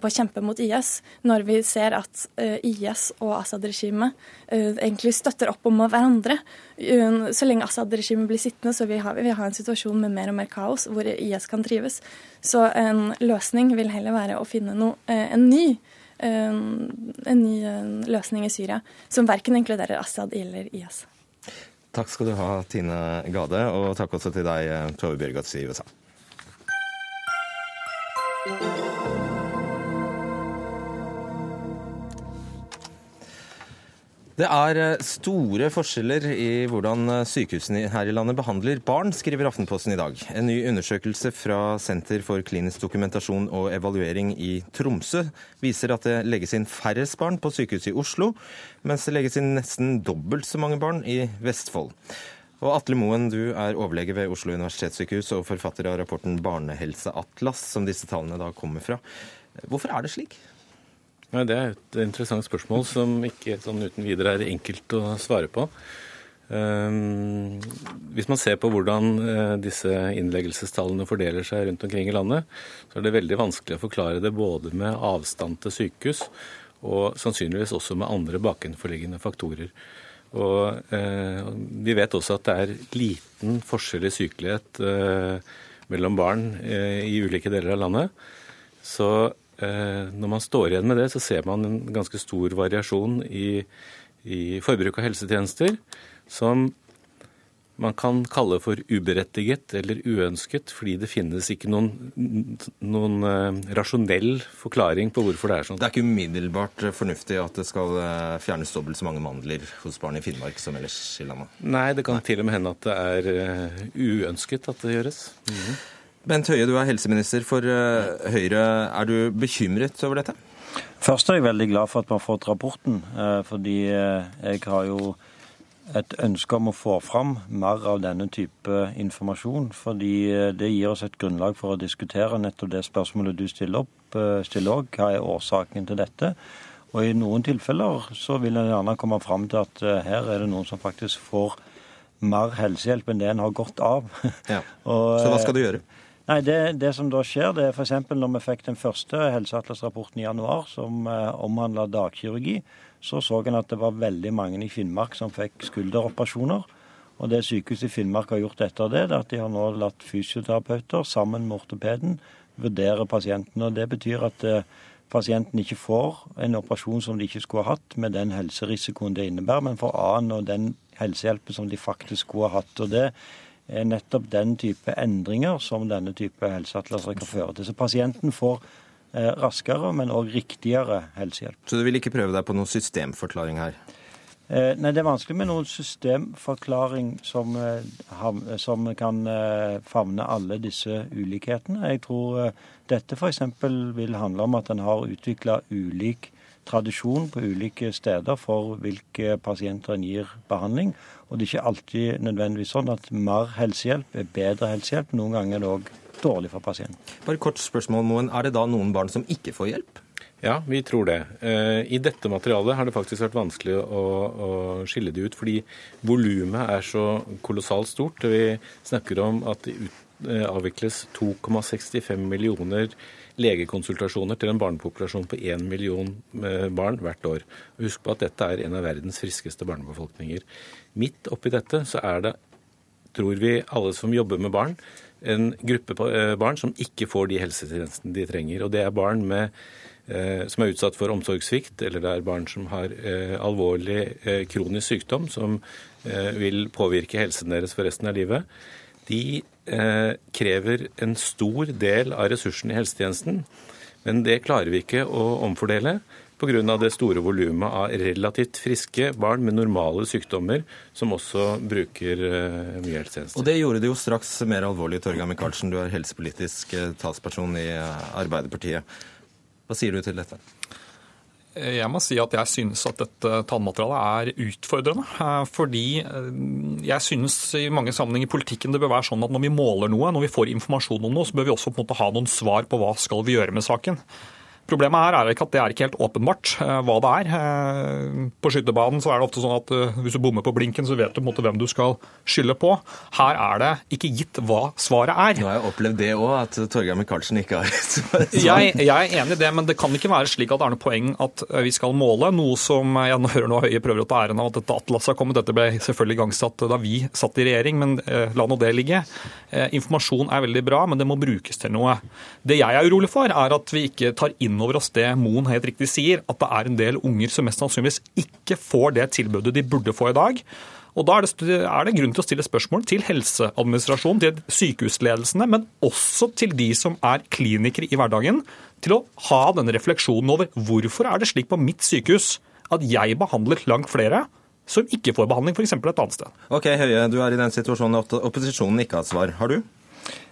Speaker 9: på å kjempe mot IS, når vi ser at eh, IS og Assad-regimet eh, egentlig støtter opp om hverandre. Så lenge Assad-regimet blir sittende, så vil vi, ha, en situasjon med mer og mer kaos, hvor IS kan trives. Så en løsning vil heller være å finne noe, en ny en ny løsning i Syria, som verken inkluderer Assad eller IS.
Speaker 1: Takk skal du ha, Tine Gade, og takk også til deg, Tove Bjørgaas i Det er eh, store forskjeller i hvordan eh, sykehusene her i landet behandler barn, skriver Aftenposten i dag. En ny undersøkelse fra Senter for klinisk dokumentasjon og evaluering i Tromsø viser at det legges inn færrest barn på sykehuset i Oslo, mens det legges inn nesten dobbelt så mange barn i Vestfold. Og Atle Moen, du er overlege ved Oslo universitetssykehus og forfatter av rapporten Barnehelseatlas, som disse tallene da kommer fra. Hvorfor er det slik?
Speaker 10: Nei, Det er et interessant spørsmål som ikke sånn uten videre er enkelt å svare på. Um, hvis man ser på hvordan uh, disse innleggelsestallene fordeler seg rundt omkring i landet, så er det veldig vanskelig å forklare det både med avstand til sykehus og sannsynligvis også med andre bakenforliggende faktorer. Og eh, Vi vet også at det er liten forskjell i sykelighet eh, mellom barn i ulike deler av landet. Så Eh, når man står igjen med det, så ser man en ganske stor variasjon i, i forbruk av helsetjenester som man kan kalle for uberettiget eller uønsket, fordi det finnes ikke noen, noen uh, rasjonell forklaring på hvorfor det er sånn.
Speaker 1: Det er ikke umiddelbart fornuftig at det skal uh, fjernes dobbelt så mange mandler hos barn i Finnmark som ellers i landet?
Speaker 10: Nei, det kan Nei. til og med hende at det er uønsket at det gjøres. Mm -hmm.
Speaker 1: Bent Høie, du er helseminister for eh, Høyre. Er du bekymret over dette?
Speaker 11: Først er jeg veldig glad for at vi har fått rapporten. Eh, fordi eh, jeg har jo et ønske om å få fram mer av denne type informasjon. Fordi det gir oss et grunnlag for å diskutere nettopp det spørsmålet du stiller opp. Stiller også. Hva er årsaken til dette? Og i noen tilfeller så vil en gjerne komme fram til at her er det noen som faktisk får mer helsehjelp enn det en har godt av.
Speaker 1: Ja. Og, så hva skal du gjøre?
Speaker 11: Nei, det, det, som da skjer, det er f.eks. når vi fikk den første helseatlasrapporten i januar som eh, omhandla dagkirurgi, så så en at det var veldig mange i Finnmark som fikk skulderoperasjoner. Og det sykehuset i Finnmark har gjort etter det, er at de har nå latt fysioterapeuter sammen med ortopeden vurdere pasienten. Og det betyr at eh, pasienten ikke får en operasjon som de ikke skulle ha hatt, med den helserisikoen det innebærer, men får annen og den helsehjelpen som de faktisk skulle ha hatt. Og det er nettopp den type endringer som denne type helseatlaser kan føre til. Så pasienten får eh, raskere, men òg riktigere helsehjelp.
Speaker 1: Så du vil ikke prøve deg på noen systemforklaring her?
Speaker 11: Eh, nei, Det er vanskelig med noen systemforklaring som, eh, som kan favne alle disse ulikhetene. Jeg tror dette f.eks. vil handle om at en har utvikla ulik tradisjon på ulike steder for hvilke pasienter en gir behandling. Og det er ikke alltid nødvendigvis sånn at mer helsehjelp er bedre helsehjelp. Noen ganger er det òg dårlig for pasienten.
Speaker 1: Bare kort spørsmål, Moen. Er det da noen barn som ikke får hjelp?
Speaker 10: Ja, vi tror det. Eh, I dette materialet har det faktisk vært vanskelig å, å skille det ut, fordi volumet er så kolossalt stort. Vi snakker om at det eh, avvikles 2,65 millioner legekonsultasjoner til en barnepopulasjon på 1 million eh, barn hvert år. Husk på at dette er en av verdens friskeste barnebefolkninger. Midt oppi dette så er det, tror vi alle som jobber med barn, en gruppe eh, barn som ikke får de helsetjenestene de trenger. Og det er barn med, eh, som er utsatt for omsorgssvikt, eller det er barn som har alvorlig kronisk sykdom som vil påvirke helsen deres for resten av livet. De eh, krever en stor del av ressursene i helsetjenesten. Men det klarer vi ikke å omfordele pga. det store volumet av relativt friske barn med normale sykdommer som også bruker eh, mye helsetjenester.
Speaker 1: Og det gjorde det jo straks mer alvorlig, Torgeir Micaelsen. Du er helsepolitisk eh, talsperson i eh, Arbeiderpartiet. Hva sier du til dette?
Speaker 12: Jeg må si at jeg synes at dette tannmaterialet er utfordrende. Fordi jeg synes i mange sammenhenger i politikken det bør være sånn at når vi måler noe, når vi får informasjon om noe, så bør vi også på en måte ha noen svar på hva skal vi gjøre med saken. Problemet her er ikke at det er ikke helt åpenbart uh, hva det er. Uh, på skytebanen så er det ofte sånn at uh, hvis du bommer på blinken, så vet du på en måte hvem du skal skylde på. Her er det ikke gitt hva svaret er.
Speaker 1: Nå har jeg opplevd det òg, at Torgeir Micaelsen ikke har
Speaker 12: svar. Jeg, jeg, er enig i det, men det kan ikke være slik at det er noe poeng at vi skal måle noe som jeg hører nå Høie prøver å ta æren av at dette atlaset har kommet. Dette ble selvfølgelig igangsatt da vi satt i regjering, men la nå det ligge. Informasjon er veldig bra, men det må brukes til noe. Det jeg er urolig for, er at vi ikke tar inn over oss det Moen helt riktig sier, at det er en del unger som mest sannsynligvis ikke får det tilbudet de burde få i dag. Og Da er det, er det, grunn til å stille spørsmål til helseadministrasjonen, til sykehusledelsene, men også til de som er klinikere i hverdagen, til å ha denne refleksjonen over hvorfor er det slik på mitt sykehus at jeg behandler langt flere som ikke får behandling, f.eks. et annet sted.
Speaker 1: Ok, Høie, du er i den situasjonen at opposisjonen ikke har svar. Har du?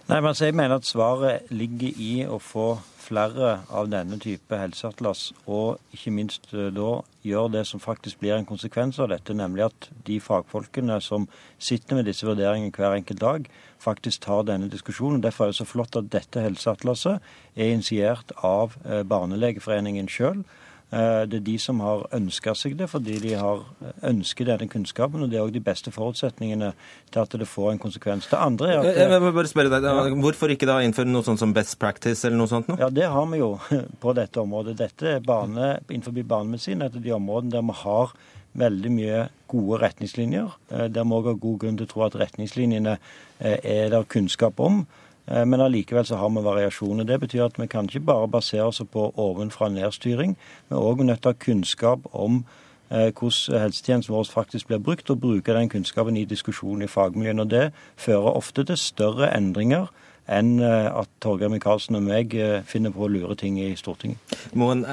Speaker 11: Nei, men altså, Jeg mener at svaret ligger i å få flere av denne type helseatlas, og ikke minst eh, da gjør det som faktisk blir en konsekvens av dette, nemlig at de fagfolkene som sitter med disse vurderingene hver enkelt dag, faktisk tar denne diskusjonen. Derfor er det så flott at dette helseatlaset er initiert av eh, Barnelegeforeningen sjøl. Eh, det er de som har ønska seg det, fordi de har ønsket denne kunnskapen. og Det er òg de beste forutsetningene til at det får en konsekvens. Det andre er at...
Speaker 1: Jeg vil bare spørre deg, ja. Hvorfor ikke da innføre noe sånt som best practice eller noe sånt? Nå?
Speaker 11: Ja, Det har vi jo på dette området. Dette er bane, innenfor banemedisin et av de områdene der vi har veldig mye gode retningslinjer. Eh, der vi òg har god grunn til å tro at retningslinjene eh, er der kunnskap om. Eh, men allikevel så har vi variasjoner. Det betyr at vi kan ikke bare basere oss på ovenfra-ned-styring. Vi er òg nødt til å ha kunnskap om eh, hvordan helsetjenesten vår faktisk blir brukt, og bruke den kunnskapen i diskusjonen i fagmiljøene. Og Det fører ofte til større endringer enn eh, at Torgeir Micaelsen og meg finner på å lure ting i Stortinget.
Speaker 1: Moen,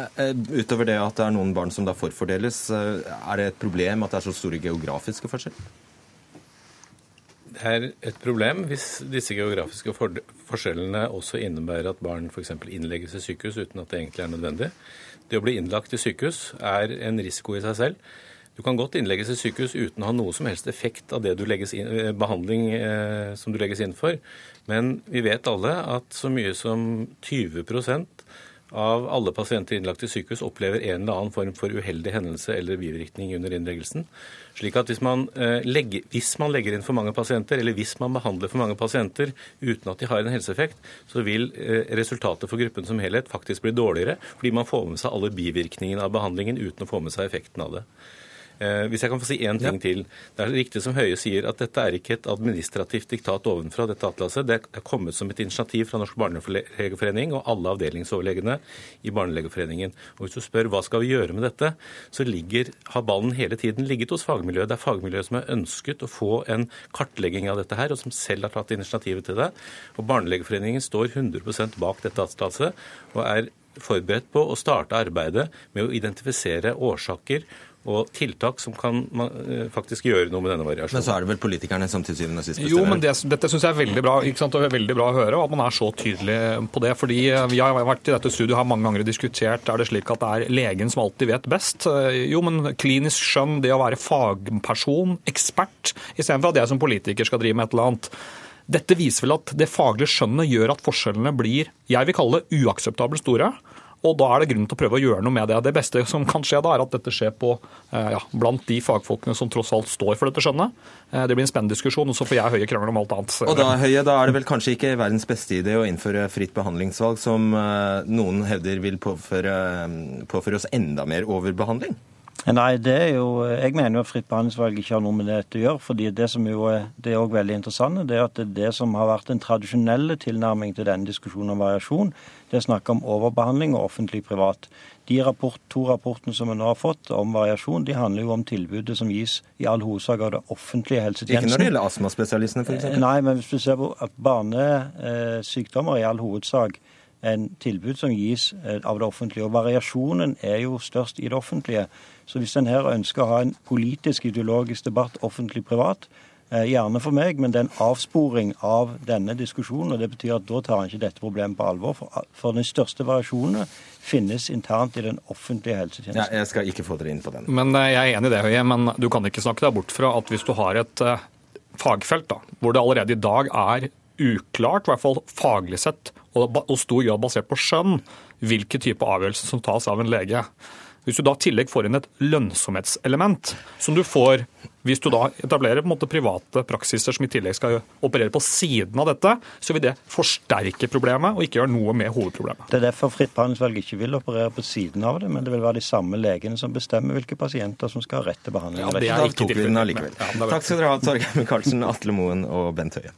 Speaker 1: utover det at det er noen barn som da forfordeles, er det et problem at det er så store geografiske forskjeller?
Speaker 10: Er et problem hvis disse geografiske forskjellene også innebærer at barn f.eks. innlegges i sykehus uten at det egentlig er nødvendig. Det å bli innlagt i sykehus er en risiko i seg selv. Du kan godt innlegges i sykehus uten å ha noe som helst effekt av det du inn, eh, behandling eh, som du legges inn for. Men vi vet alle at så mye som 20 av alle pasienter innlagt i sykehus opplever en eller annen form for uheldig hendelse eller bivirkning under innleggelsen. Slik at hvis man, eh, legger, hvis man, legger, inn for mange pasienter, eller hvis man behandler for mange pasienter uten at de har en helseeffekt, så vil eh, resultatet for gruppen som helhet faktisk bli dårligere, fordi man får med seg alle bivirkningene av behandlingen uten å få med seg effekten av det. Eh, hvis jeg kan få si én ting ja. til. Det er riktig som Høie sier, at dette er ikke et administrativt diktat ovenfra, dette atlaset. Det er kommet som et initiativ fra Norsk barnelegeforening og alle avdelingsoverlegene i Barnelegeforeningen. Og Hvis du spør hva skal vi gjøre med dette, så ligger, har ballen hele tiden ligget hos fagmiljøet. Det er fagmiljøet som har ønsket å få en kartlegging av dette her, og som selv har tatt initiativet til det. Og Barnelegeforeningen står 100% bak dette atlaset og er forberedt på å starte arbeidet med å identifisere årsaker og tiltak som kan eh, faktisk gjøre noe med denne variasjonen.
Speaker 1: Men så er det vel politikerne som til syvende og sist
Speaker 12: bestemmer? Jo, men det, dette syns jeg er veldig bra ikke sant? og veldig bra å høre, og at man er så tydelig på det. fordi eh, Vi har vært i dette studioet har mange ganger diskutert er det slik at det er legen som alltid vet best. Eh, jo, men klinisk skjønn, det å være fagperson, ekspert, istedenfor at jeg som politiker skal drive med et eller annet. Dette viser vel at det faglige skjønnet gjør at forskjellene blir jeg vil kalle det uakseptabelt store. Og da er det grunn til å prøve å gjøre noe med det. Det beste som kan skje da, er at dette skjer på, eh, ja, blant de fagfolkene som tross alt står for dette skjønnet. Eh, det blir en spennende diskusjon, og så får jeg Høie krangle om alt annet.
Speaker 1: Og da, Høie, da er det vel kanskje ikke verdens beste idé å innføre fritt behandlingsvalg, som eh, noen hevder vil påføre, påføre oss enda mer overbehandling?
Speaker 11: Nei, det er jo, Jeg mener jo at fritt behandlingsvalg ikke har noe med dette å gjøre. fordi Det som jo er, det er også veldig interessant, det er at det, er det som har vært den tradisjonelle tilnærming til denne diskusjonen om variasjon, det er snakk om overbehandling og offentlig-privat. De rapport, to rapportene som vi nå har fått om variasjon, de handler jo om tilbudet som gis i all hovedsak av det offentlige helsetjenesten.
Speaker 1: Ikke når det gjelder astmaspesialistene, f.eks.?
Speaker 11: Nei, men hvis du ser på barnesykdommer i all hovedsak en tilbud som gis eh, av det offentlige. Og variasjonen er jo størst i det offentlige. Så hvis en her ønsker å ha en politisk ideologisk debatt offentlig-privat, eh, Gjerne for meg, men det er en avsporing av denne diskusjonen. og Det betyr at da tar en ikke dette problemet på alvor. For, den største variasjonene finnes internt i den offentlige helsetjenesten.
Speaker 1: Ja, jeg skal ikke få dere inn på den.
Speaker 12: Men eh, Jeg er enig i det, Høie, men du kan ikke snakke deg bort fra at hvis du har et fagfelt da, hvor det allerede i dag er uklart, i hvert fall faglig sett, og stor grad basert på skjønn, hvilke type avgjørelser som tas av en lege. Hvis du da i tillegg får inn et lønnsomhetselement, som du får hvis du da etablerer på en måte private praksiser som i tillegg skal operere på siden av dette, så vil det forsterke problemet og ikke gjøre noe med hovedproblemet.
Speaker 11: Det er derfor fritt behandlingsvalg ikke vil operere på siden av det, men det vil være de samme legene som bestemmer hvilke pasienter som skal ha rett til behandling.
Speaker 1: Ja, det er ikke tok vi den allikevel. Ja, Takk skal dere ha, Torgeir Micaelsen, Atle Moen og Bent Høie.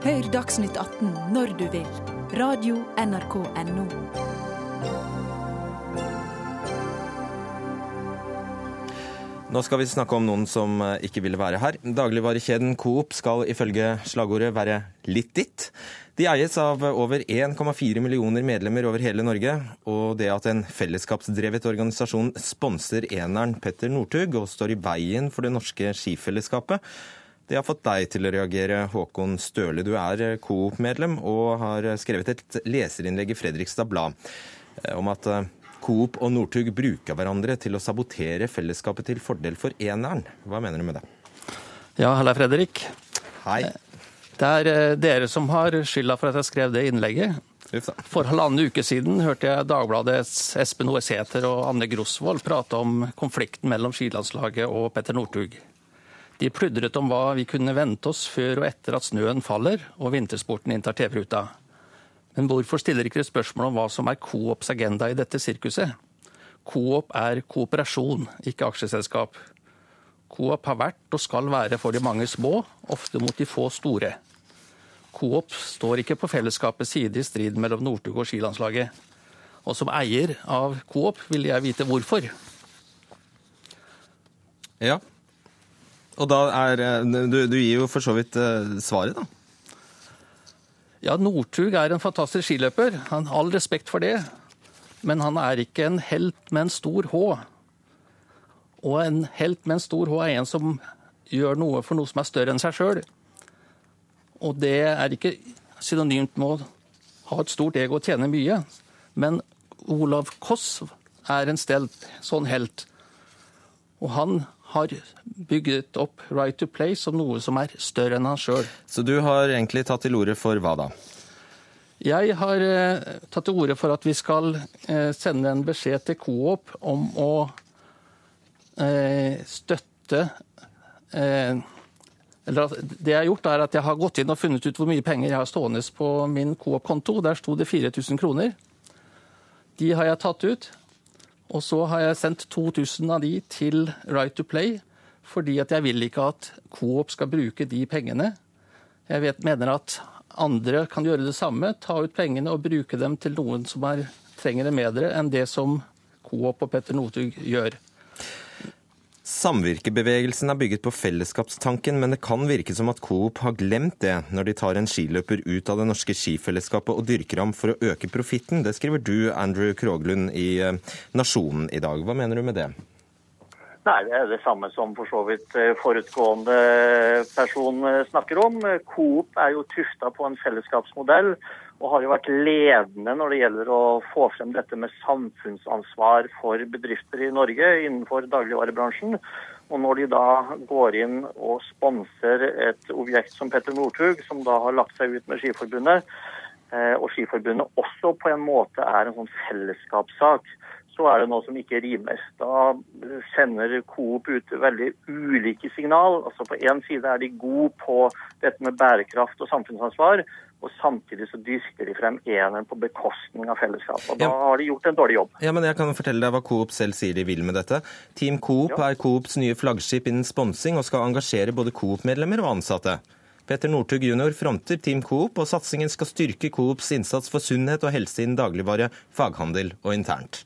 Speaker 5: Hør Dagsnytt 18 når du vil. Radio NRK Radio.nrk.no.
Speaker 1: Nå skal vi snakke om noen som eh, ikke ville være her. Dagligvarekjeden Coop skal ifølge slagordet være litt ditt. De eies av over 1,4 millioner medlemmer over hele Norge. Og det at en fellesskapsdrevet organisasjon sponser eneren Petter Northug og står i veien for det norske skifellesskapet, det har fått deg til å reagere, Håkon Støle. Du er eh, Coop-medlem og har skrevet et leserinnlegg i Fredrikstad Blad eh, om at eh, Coop og Northug bruker hverandre til å sabotere fellesskapet til fordel for eneren. Hva mener du med det?
Speaker 13: Ja, halla Fredrik.
Speaker 1: Hei.
Speaker 13: Det er dere som har skylda for at jeg skrev det innlegget. For halvannen uke siden hørte jeg Dagbladets Espen Hoesæter og Anne Grosvold prate om konflikten mellom skilandslaget og Petter Northug. De pludret om hva vi kunne vente oss før og etter at snøen faller og vintersporten inntar TV-ruta. Men hvorfor stiller ikke spørsmål om hva som er Coops agenda i dette sirkuset? Coop er kooperasjon, ikke aksjeselskap. Coop har vært og skal være for de mange små, ofte mot de få store. Coop står ikke på fellesskapets side i striden mellom Northug og skilandslaget. Og som eier av Coop vil jeg vite hvorfor.
Speaker 1: Ja, og da er eh, Du, du gir jo for så vidt uh, svaret, da.
Speaker 13: Ja, Northug er en fantastisk skiløper. Han har all respekt for det. Men han er ikke en helt med en stor H. Og en helt med en stor H er en som gjør noe for noe som er større enn seg sjøl. Og det er ikke synonymt med å ha et stort ego og tjene mye. Men Olav Koss er en stelt sånn helt. Og han har bygget opp Right to Play som noe som er større enn han sjøl.
Speaker 1: Så du har egentlig tatt til orde for hva da?
Speaker 13: Jeg har eh, tatt til orde for at vi skal eh, sende en beskjed til Coop om å eh, støtte eh, eller Det jeg har gjort, er at jeg har gått inn og funnet ut hvor mye penger jeg har stående på min Coop-konto. Der sto det 4000 kroner. De har jeg tatt ut. Og så har jeg sendt 2000 av de til Right to Play, fordi at jeg vil ikke at Coop skal bruke de pengene. Jeg vet, mener at andre kan gjøre det samme, ta ut pengene og bruke dem til noen som er, trenger det bedre enn det som Coop og Petter Northug gjør.
Speaker 1: Samvirkebevegelsen er bygget på fellesskapstanken, men det kan virke som at Coop har glemt det når de tar en skiløper ut av det norske skifellesskapet og dyrker ham for å øke profitten. Det skriver du, Andrew Kroglund, i eh, Nasjonen i dag. Hva mener du med det?
Speaker 14: Nei, Det er det samme som for så vidt eh, forutgående person eh, snakker om. Coop er jo tufta på en fellesskapsmodell og har jo vært ledende når det gjelder å få frem dette med samfunnsansvar for bedrifter i Norge innenfor dagligvarebransjen. Og når de da går inn og sponser et objekt som Petter Northug, som da har lagt seg ut med Skiforbundet, eh, og Skiforbundet også på en måte er en sånn fellesskapssak, så er det noe som ikke rimer. Da sender Coop ut veldig ulike signal. Altså På én side er de gode på dette med bærekraft og samfunnsansvar, og samtidig så dyrker de frem eneren på bekostning av fellesskapet. Og Da har de gjort en dårlig jobb.
Speaker 1: Ja, men jeg kan fortelle deg hva Coop selv sier de vil med dette. Team Coop
Speaker 14: Ja.
Speaker 1: er Coops nye flaggskip innen sponsing og skal engasjere både Coop-medlemmer og ansatte. Peter Northug jr. fronter Team Coop, og satsingen skal styrke Coops innsats for sunnhet og helse innen dagligvare, faghandel og internt.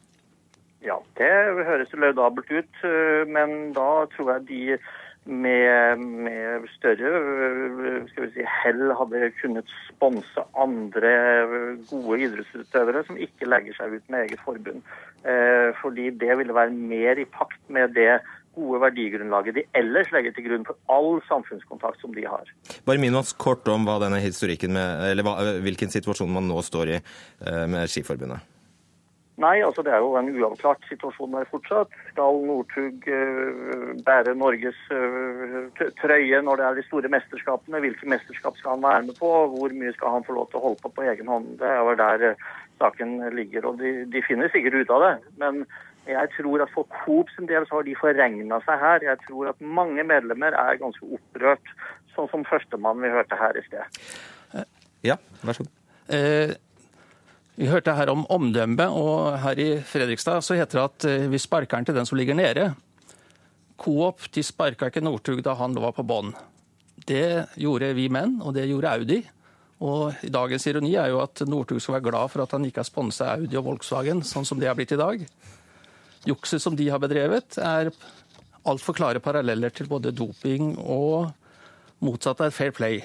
Speaker 14: Ja, det høres laudabelt ut, øh, men da tror jeg de med, med større øh, skal vi si, hell hadde kunnet sponse andre øh, gode idrettsutøvere som ikke legger seg ut med eget forbund. Eh, Fordi det ville være mer i pakt med det gode verdigrunnlaget de ellers legger til grunn for all samfunnskontakt som de har.
Speaker 1: Bare minn oss kort om hva denne historikken med, eller hva, hvilken situasjon man nå står i eh, med Skiforbundet.
Speaker 14: Nei, altså det er jo en uavklart situasjon der fortsatt. Skal Northug uh, bære Norges uh, trøye når det er de store mesterskapene? Hvilke mesterskap skal han være med på? Hvor mye skal han få lov til å holde på på egen hånd? Det er jo der uh, saken ligger. og de, de finner sikkert ut av det. Men jeg tror at for Coop sin del så har de forregna seg her. Jeg tror at mange medlemmer er ganske opprørt, sånn som førstemann vi hørte her i sted.
Speaker 1: Ja, vær så god.
Speaker 13: Vi hørte her om omdømme, og her i Fredrikstad så heter det at eh, vi sparker den til den som ligger nede. Coop de sparka ikke Northug da han var på bånn. Det gjorde vi menn, og det gjorde Audi. Og dagens ironi er jo at Northug skal være glad for at han ikke har sponsa Audi og Volkswagen, sånn som det har blitt i dag. Jukset som de har bedrevet, er altfor klare paralleller til både doping og motsatt er fair play.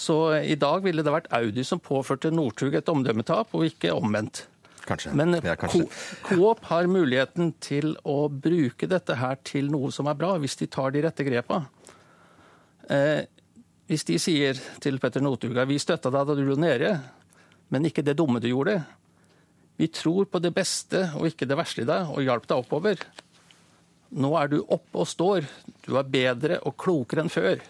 Speaker 13: Så i dag ville det vært Audi som påførte Northug et omdømmetap, og ikke omvendt.
Speaker 1: Kanskje.
Speaker 13: Men
Speaker 1: Ja, kanskje.
Speaker 13: Coop har muligheten til å bruke dette her til noe som er bra, hvis de tar de rette grepa. Eh, hvis de sier til Petter Northug vi støtta deg da du lå nede, men ikke det dumme du gjorde. Vi tror på det beste og ikke det verste i deg, og hjalp deg oppover. Nå er du oppe og står. Du er bedre og klokere enn før.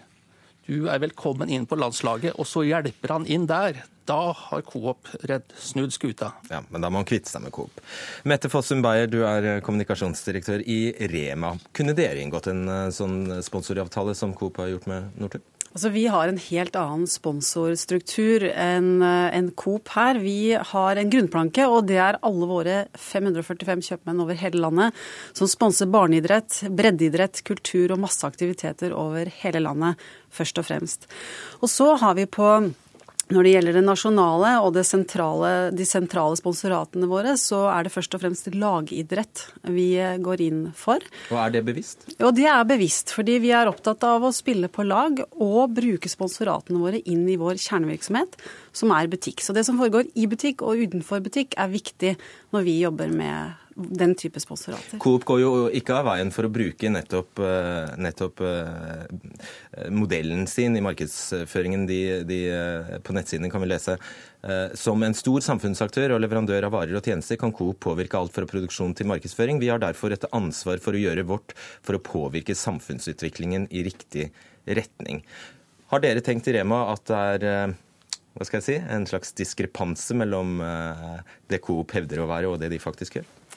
Speaker 13: Du er velkommen inn på landslaget, og så hjelper han inn der. Da har Coop redd snudd skuta.
Speaker 1: Ja, men da må han kvitte seg med Coop. Mette Fossum Beyer, du er eh, kommunikasjonsdirektør i Rema. Kunne dere inngått en eh, sånn sponsoravtale som Coop har gjort med Northug?
Speaker 15: Altså, Vi har en helt annen sponsorstruktur enn en Coop her. Vi har en grunnplanke, og det er alle våre 545 kjøpmenn over hele landet som sponser barneidrett, breddeidrett, kultur og masse aktiviteter over hele landet, først og fremst. Og så har vi på når det gjelder det nasjonale og det sentrale, de sentrale sponsoratene våre, så er det først og fremst lagidrett vi går inn for.
Speaker 1: Og er det bevisst?
Speaker 15: Jo, det er bevisst, fordi vi er opptatt av å spille på lag og bruke sponsoratene våre inn i vår kjernevirksomhet, som er butikk. Så det som foregår i butikk og utenfor butikk er viktig når vi jobber med den type sponsorater.
Speaker 1: Coop går jo ikke av veien for å bruke nettopp, eh, nettopp eh, modellen sin i markedsføringen de, de, eh, på nettsidene kan vi lese. Som en stor samfunnsaktør og leverandør av varer og tjenester kan Coop påvirke alt fra produksjon til markedsføring. Vi har derfor et ansvar for å gjøre vårt for å påvirke samfunnsutviklingen i riktig retning. Har dere tenkt i Rema at det er hva skal jeg si, en slags diskrepanse mellom det Coop hevder å være og det de faktisk gjør?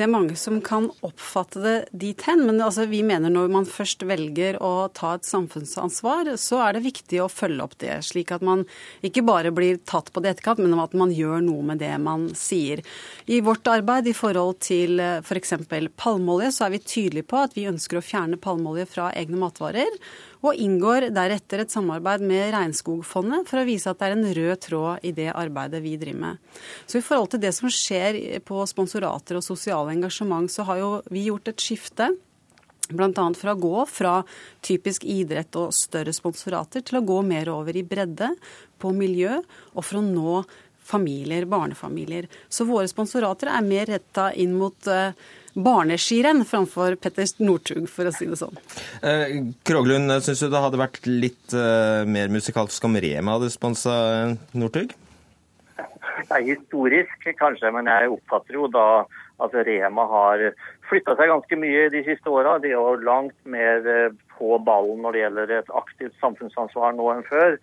Speaker 15: Det er mange som kan oppfatte det dit hen, men altså, vi mener når man først velger å ta et samfunnsansvar, så er det viktig å følge opp det, slik at man ikke bare blir tatt på det etterkant, men at man gjør noe med det man sier. I vårt arbeid i forhold til f.eks. palmeolje, så er vi tydelige på at vi ønsker å fjerne palmeolje fra egne matvarer og inngår deretter et samarbeid med Regnskogfondet for å vise at det er en rød tråd i det arbeidet vi driver med. Så i forhold til det som skjer på sponsorater og sosiale engasjement, så har jo vi gjort et skifte. Bl.a. fra å gå fra typisk idrett og større sponsorater til å gå mer over i bredde, på miljø, og for å nå familier, barnefamilier. Så våre sponsorater er mer retta inn mot uh, barneskirenn framfor Petter Northug, for å si det sånn.
Speaker 1: Eh, Kroglund, syns du det hadde vært litt eh, mer musikalsk om Rema hadde sponsa Northug?
Speaker 14: Det er historisk, kanskje, men jeg oppfatter jo da at Rema har flytta seg ganske mye de siste åra. De er jo langt mer på ballen når det gjelder et aktivt samfunnsansvar nå enn før.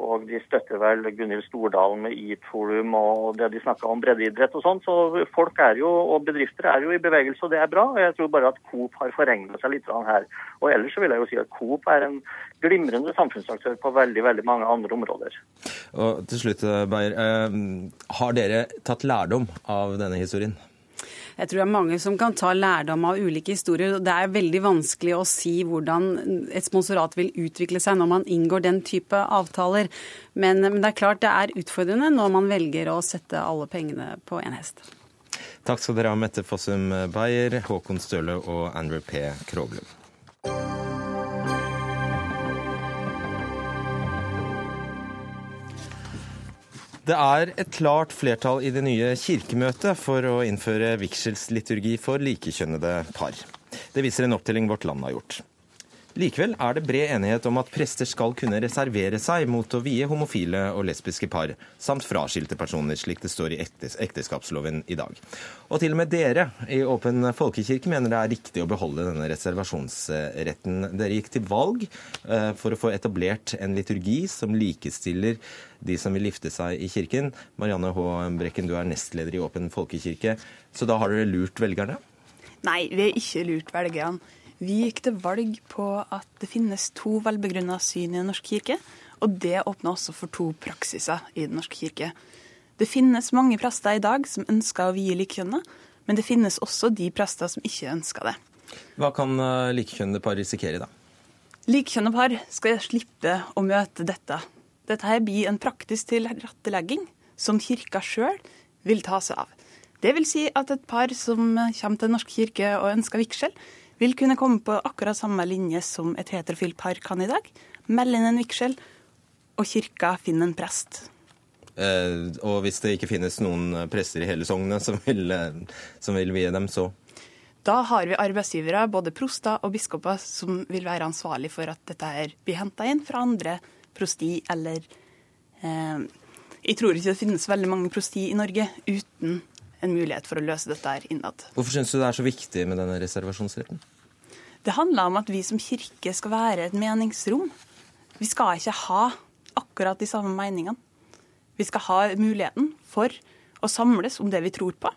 Speaker 14: Og de støtter vel Gunhild Stordalen med Eat Forum og det de snakka om breddeidrett og sånn. Så folk er jo, og bedrifter er jo i bevegelse, og det er bra. Og jeg tror bare at Coop har forregna seg litt her. Og ellers så vil jeg jo si at Coop er en glimrende samfunnsaktør på veldig, veldig mange andre områder.
Speaker 1: Og til slutt, Beyer. Eh, har dere tatt lærdom av denne historien?
Speaker 15: Jeg tror det er mange som kan ta lærdom av ulike historier. og Det er veldig vanskelig å si hvordan et sponsorat vil utvikle seg når man inngår den type avtaler. Men, men det er klart det er utfordrende når man velger å sette alle pengene på én hest.
Speaker 1: Takk skal dere ha, Mette Fossum Beyer, Håkon Støle og Andrew P. Kroglund. Det er et klart flertall i det nye kirkemøtet for å innføre vigselsliturgi for likekjønnede par. Det viser en opptelling Vårt Land har gjort. Likevel er det bred enighet om at prester skal kunne reservere seg mot å vie homofile og lesbiske par, samt fraskilte personer, slik det står i ekteskapsloven i dag. Og til og med dere i Åpen folkekirke mener det er riktig å beholde denne reservasjonsretten. Dere gikk til valg eh, for å få etablert en liturgi som likestiller de som vil gifte seg i kirken. Marianne H. Brekken, du er nestleder i Åpen folkekirke, så da har dere lurt velgerne?
Speaker 16: Nei, vi har ikke lurt velgerne. Vi gikk til valg på at det finnes to velbegrunna syn i Den norske kirke, og det åpner også for to praksiser i Den norske kirke. Det finnes mange prester i dag som ønsker å vie likekjønna, men det finnes også de prester som ikke ønsker det.
Speaker 1: Hva kan eh, likekjønnede par risikere, da?
Speaker 16: Likekjønnede par skal slippe å møte dette. Dette her blir en praktisk tilrettelegging som kirka sjøl vil ta seg av. Det vil si at et par som kommer til Den norske kirke og ønsker vigsel, vil kunne komme på akkurat samme linje som et heterofilt par kan i dag. Melde inn en vigsel, og kirka finner en prest.
Speaker 1: Eh, og hvis det ikke finnes noen prester i hele sognet som vil, eh, som vil vie dem, så?
Speaker 16: Da har vi arbeidsgivere, både proster og biskoper, som vil være ansvarlig for at dette her blir henta inn fra andre prosti eller eh, Jeg tror ikke det finnes veldig mange prosti i Norge uten en mulighet for å løse dette her innad.
Speaker 1: Hvorfor syns du det er så viktig med denne reservasjonsretten?
Speaker 16: Det handler om at vi som kirke skal være et meningsrom. Vi skal ikke ha akkurat de samme meningene. Vi skal ha muligheten for å samles om det vi tror på.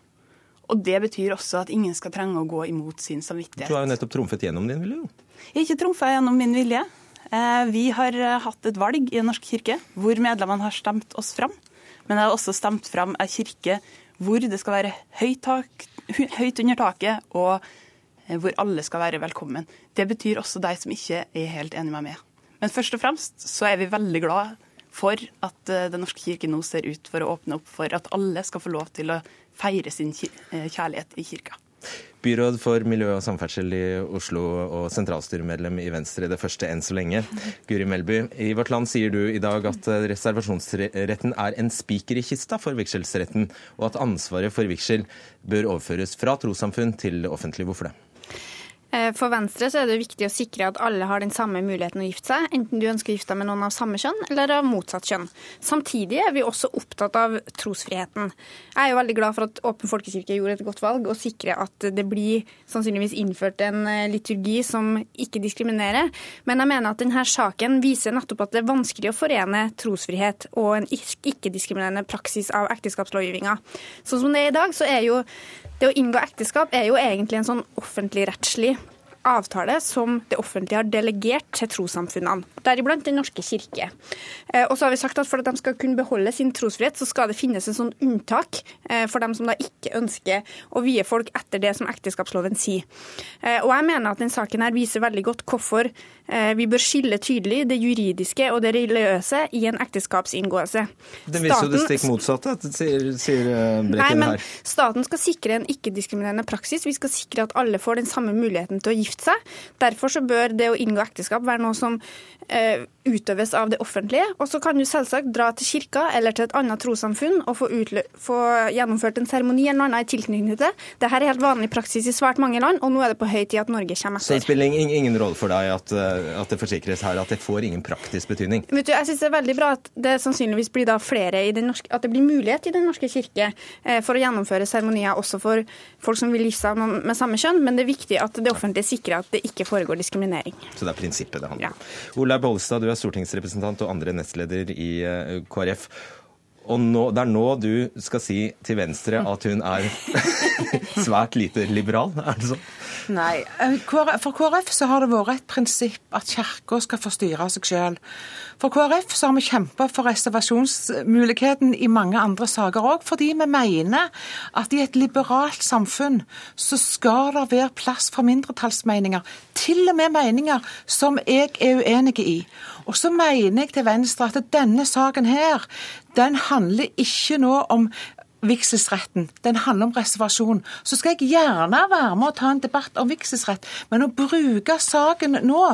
Speaker 16: Og det betyr også at ingen skal trenge å gå imot sin samvittighet.
Speaker 1: Du har jo nettopp trumfet gjennom din vilje, jo.
Speaker 16: Jeg har ikke trumfa gjennom min vilje. Eh, vi har eh, hatt et valg i Den norske kirke hvor medlemmene har stemt oss fram. Men jeg har også stemt fram ei kirke hvor det skal være høyt, tak, høyt under taket, og eh, hvor alle skal være velkommen. Det betyr også de som ikke er helt enig med meg. Men først og fremst så er vi veldig glad for at eh, Den norske kirke nå ser ut for å åpne opp for at alle skal få lov til å feire sin eh, kjærlighet i kirka.
Speaker 1: Byråd for miljø og samferdsel i Oslo og sentralstyremedlem i Venstre, det første enn så lenge. Guri Melby, i Vårt Land sier du i dag at reservasjonsretten er en spiker i kista for vigselsretten, og at ansvaret for vigsel bør overføres fra trossamfunn til det offentlige. Hvorfor det?
Speaker 17: Eh, for Venstre så er det viktig å sikre at alle har den samme muligheten å gifte seg, enten du ønsker å gifte deg med noen av samme kjønn eller av motsatt kjønn. Samtidig er vi også opptatt av trosfriheten. Jeg er jo veldig glad for at Åpen folkekirke gjorde et godt valg og sikre at det blir sannsynligvis innført en eh, liturgi som ikke diskriminerer. Men jeg mener at denne saken viser nettopp at det er vanskelig å forene trosfrihet og en ikke-diskriminerende praksis av ekteskapslovgivninga. Sånn som det er i dag, så er jo det å inngå ekteskap er jo egentlig en sånn offentligrettslig avtale som det offentlige har delegert til trossamfunnene, deriblant Den norske kirke. Eh, og så har vi sagt at For at de skal kunne beholde sin trosfrihet, så skal det finnes en sånn unntak eh, for dem som da ikke ønsker å vie folk etter det som ekteskapsloven sier. Eh, og jeg mener at den saken her viser veldig godt hvorfor vi bør skille tydelig det juridiske og det religiøse i en ekteskapsinngåelse.
Speaker 1: Det viser jo det stikk motsatte, sier, sier Brekken
Speaker 17: Nei, men her. Staten skal sikre en ikke-diskriminerende praksis. Vi skal sikre at alle får den samme muligheten til å gifte gifte seg. Derfor så bør det å inngå ekteskap være noe som eh, utøves av det offentlige. Og så kan du selvsagt dra til kirka eller til et annet trossamfunn og få, få gjennomført en seremoni eller noe annet i tilknytning til det. Dette er helt vanlig praksis i svært mange land, og nå er det på høy tid at Norge kommer etter.
Speaker 1: Så det spiller ingen, ingen rolle for deg at, eh, at, det forsikres her at det får ingen praktisk betydning?
Speaker 17: Vet du, Jeg synes det er veldig bra at det sannsynligvis blir da flere i den norske, at det blir mulighet i Den norske kirke eh, for å gjennomføre seremonier også for folk som vil gifte seg med samme kjønn, men det er viktig at det offentlige sikrer at det ikke foregår diskriminering.
Speaker 1: Så det er prinsippet det handler om. Ja. Olaug Bollestad, du er stortingsrepresentant og andre nestleder i eh, KrF. Og nå, det er nå du skal si til Venstre at hun er svært lite liberal, er det sånn?
Speaker 18: Nei. Eh, for KrF så har det vært et prinsipp at Kirka skal få styre seg selv. For KrF så har vi kjempa for reservasjonsmuligheten i mange andre saker òg, fordi vi mener at i et liberalt samfunn så skal det være plass for mindretallsmeninger. Til og med meninger som jeg er uenig i. Og så mener jeg til Venstre at denne saken her, den handler ikke nå om vigselsretten. Den handler om reservasjon. Så skal jeg gjerne være med og ta en debatt om vigselsrett, men å bruke saken nå,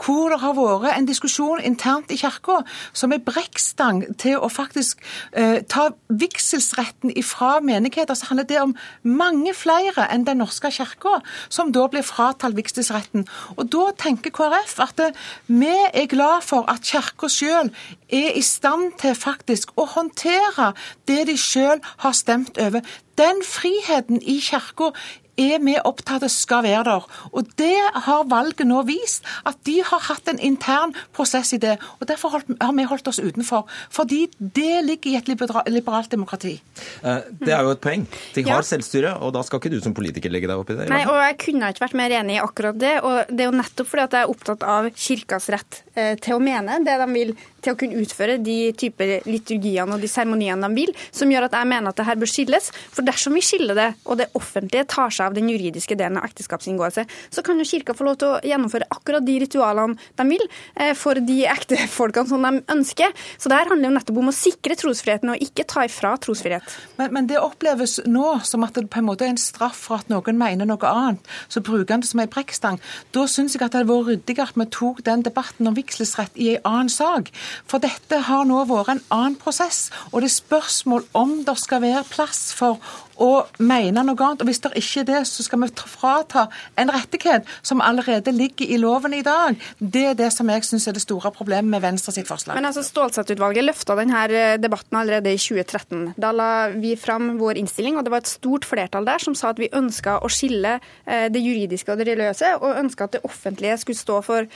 Speaker 18: hvor det har vært en diskusjon internt i Kirka som er brekkstang til å faktisk eh, ta vigselsretten ifra menigheter, så handler det om mange flere enn Den norske kirka, som da blir fratalt vigselsretten. Og da tenker KrF at det, eh, vi er glad for at Kirka sjøl er i stand til faktisk å håndtere det de sjøl har stemt over. Den friheten i Kirka er vi opptatt av skal være der. Og det har valget nå vist, at de har hatt en intern prosess i det. Og Derfor har vi holdt oss utenfor. Fordi det ligger i et liberalt demokrati.
Speaker 1: Eh, det er jo et poeng. De har ja. selvstyre, og da skal ikke du som politiker legge deg opp i det?
Speaker 17: Nei, og jeg kunne ikke vært mer enig i akkurat det. Og det er jo nettopp fordi at jeg er opptatt av kirkas rett eh, til å mene det de vil til å kunne utføre de typer liturgiene og de seremoniene de vil, som gjør at jeg mener at det her bør skilles. For dersom vi skiller det, og det offentlige tar seg av den juridiske delen av ekteskapsinngåelse, så kan jo kirka få lov til å gjennomføre akkurat de ritualene de vil eh, for de ektefolkene som de ønsker. Så det her handler jo nettopp om å sikre trosfriheten og ikke ta ifra trosfrihet.
Speaker 18: Men, men, det oppleves nå som at det på en måte er en straff for at noen mener noe annet. Så bruker han det som ei brekkstang. Da syns jeg at det hadde vært ryddigere at vi tok den debatten om vigselsrett i en annen sak. For dette har nå vært en annen prosess, og det er spørsmål om det skal være plass for å mene noe annet. Og Hvis det ikke er det, så skal vi frata en rettighet som allerede ligger i loven i dag. Det er det som jeg syns er det store problemet med Venstre sitt forslag.
Speaker 17: Men altså Stålsett-utvalget løfta denne eh, debatten allerede i 2013. Da la vi fram vår innstilling, og det var et stort flertall der som sa at vi ønska å skille eh, det juridiske og det religiøse, og ønska at det offentlige skulle stå for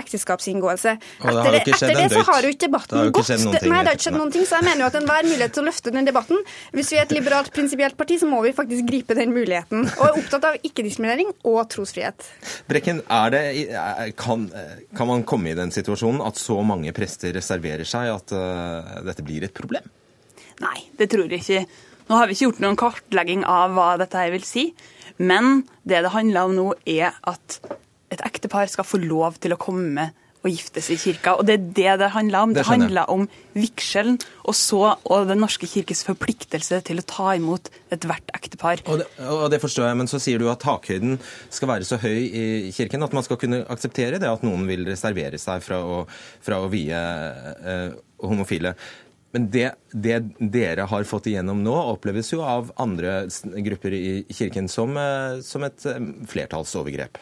Speaker 17: ekteskapsinngåelse. Etter, etter det så har jo ikke debatten gått. Nei, det har ikke skjedd noen ting, så jeg mener jo at enhver mulighet til å løfte den debatten Hvis vi er et liberalt, prinsipielt parti, så må vi faktisk gripe den muligheten. Og er opptatt av ikke-diskriminering og trosfrihet.
Speaker 1: Brekken, det, kan, kan, man komme i den situasjonen at så mange prester reserverer seg at uh, dette blir et problem?
Speaker 16: Nei, det tror jeg ikke. Nå har vi ikke gjort noen kartlegging av hva dette vil si. Men det det handler om nå, er at et ektepar skal få lov til å komme å giftes i kirka. Og det er det det handler om. Det, det handler om vigselen og så og Den norske kirkes forpliktelse til å ta imot ethvert ektepar.
Speaker 1: Og det, og det forstår jeg, men så sier du at takhøyden skal være så høy i kirken at man skal kunne akseptere det at noen vil reservere seg fra å, fra å vie eh, homofile. Men det, det, dere har fått igjennom nå, oppleves jo av andre grupper i kirken som, eh, som et eh, flertallsovergrep.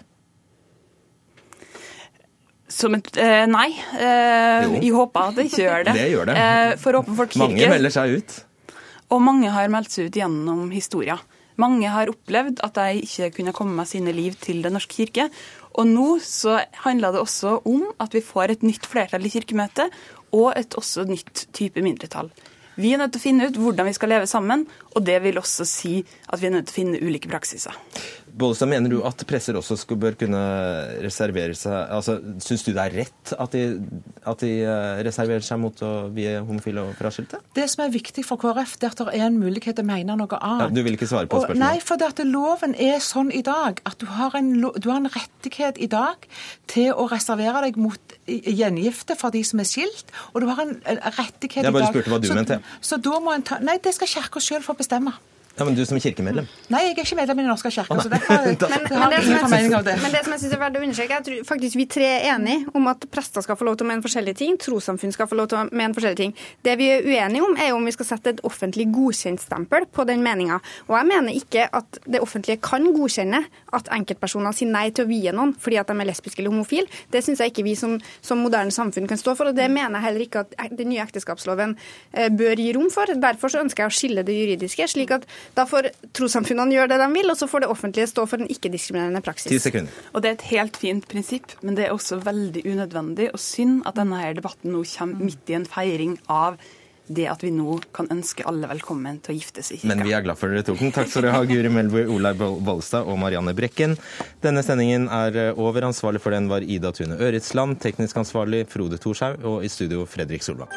Speaker 16: Som et eh, Nei. Eh, jeg håper at det ikke gjør det.
Speaker 1: Det gjør det.
Speaker 16: Eh, for Åpen folkekirke.
Speaker 1: Mange melder seg ut.
Speaker 16: Og mange har meldt seg ut gjennom historia. Mange har opplevd at de ikke kunne komme med sine liv til Den norske kirke. Og nå så handler det også om at vi får et nytt flertall i Kirkemøtet, og et også nytt type mindretall. Vi er nødt til å finne ut hvordan vi skal leve sammen, og det vil også si at vi er nødt til å finne ulike praksiser.
Speaker 1: Bollestad, mener du at presser også skal, bør kunne reservere seg altså, Syns du det er rett at de, at de, eh, reserverer seg mot å vie homofile og fraskilte?
Speaker 18: Det som er viktig for KrF, det er at det er en mulighet til å mene noe annet.
Speaker 1: Ja, du vil ikke svare på spørsmålet?
Speaker 18: Nei, for det at loven er sånn i dag at du har, en, du har en rettighet i dag til å reservere deg mot gjengifte for de som er skilt, og du har en rettighet i dag
Speaker 1: Jeg bare spurte hva du
Speaker 18: så,
Speaker 1: mente.
Speaker 18: Så da må en ta Nei, det skal Kirka sjøl få bestemme.
Speaker 1: Ja, Men du som kirkemedlem?
Speaker 18: Nei, jeg er ikke medlem i Den norske kirke. så derfor men, men, det
Speaker 17: men det som jeg syns er verdt å understreke, jeg tror faktisk vi tre er enige om at prester skal få lov til å mene forskjellige ting, trossamfunn skal få lov til å mene forskjellige ting. Det vi er uenige om, er om vi skal sette et offentlig godkjentstempel på den meninga. Og jeg mener ikke at det offentlige kan godkjenne at enkeltpersoner sier nei til å vie noen fordi at de er lesbiske eller homofile. Det syns jeg ikke vi som, som, moderne samfunn kan stå for, og det mener jeg heller ikke at den nye ekteskapsloven eh, bør gi rom for. Derfor så ønsker jeg å skille det juridiske, slik at Da får trossamfunnene gjøre det de vil, og så får det offentlige stå for en ikke-diskriminerende praksis.
Speaker 1: 10 sekunder.
Speaker 16: Og Det er et helt fint prinsipp, men det er også veldig unødvendig og synd at denne her debatten nå kommer midt i en feiring av det at vi nå kan ønske alle velkommen til å gifte seg i kirka.
Speaker 1: Men vi er glad for dere tok den. Takk skal dere ha, Guri Melbu, Olaug Bollestad og Marianne Brekken. Denne sendingen er eh, over. Ansvarlig for den var Ida Tune Øretsland. Teknisk ansvarlig Frode Thorshaug. Og i studio Fredrik Solvang.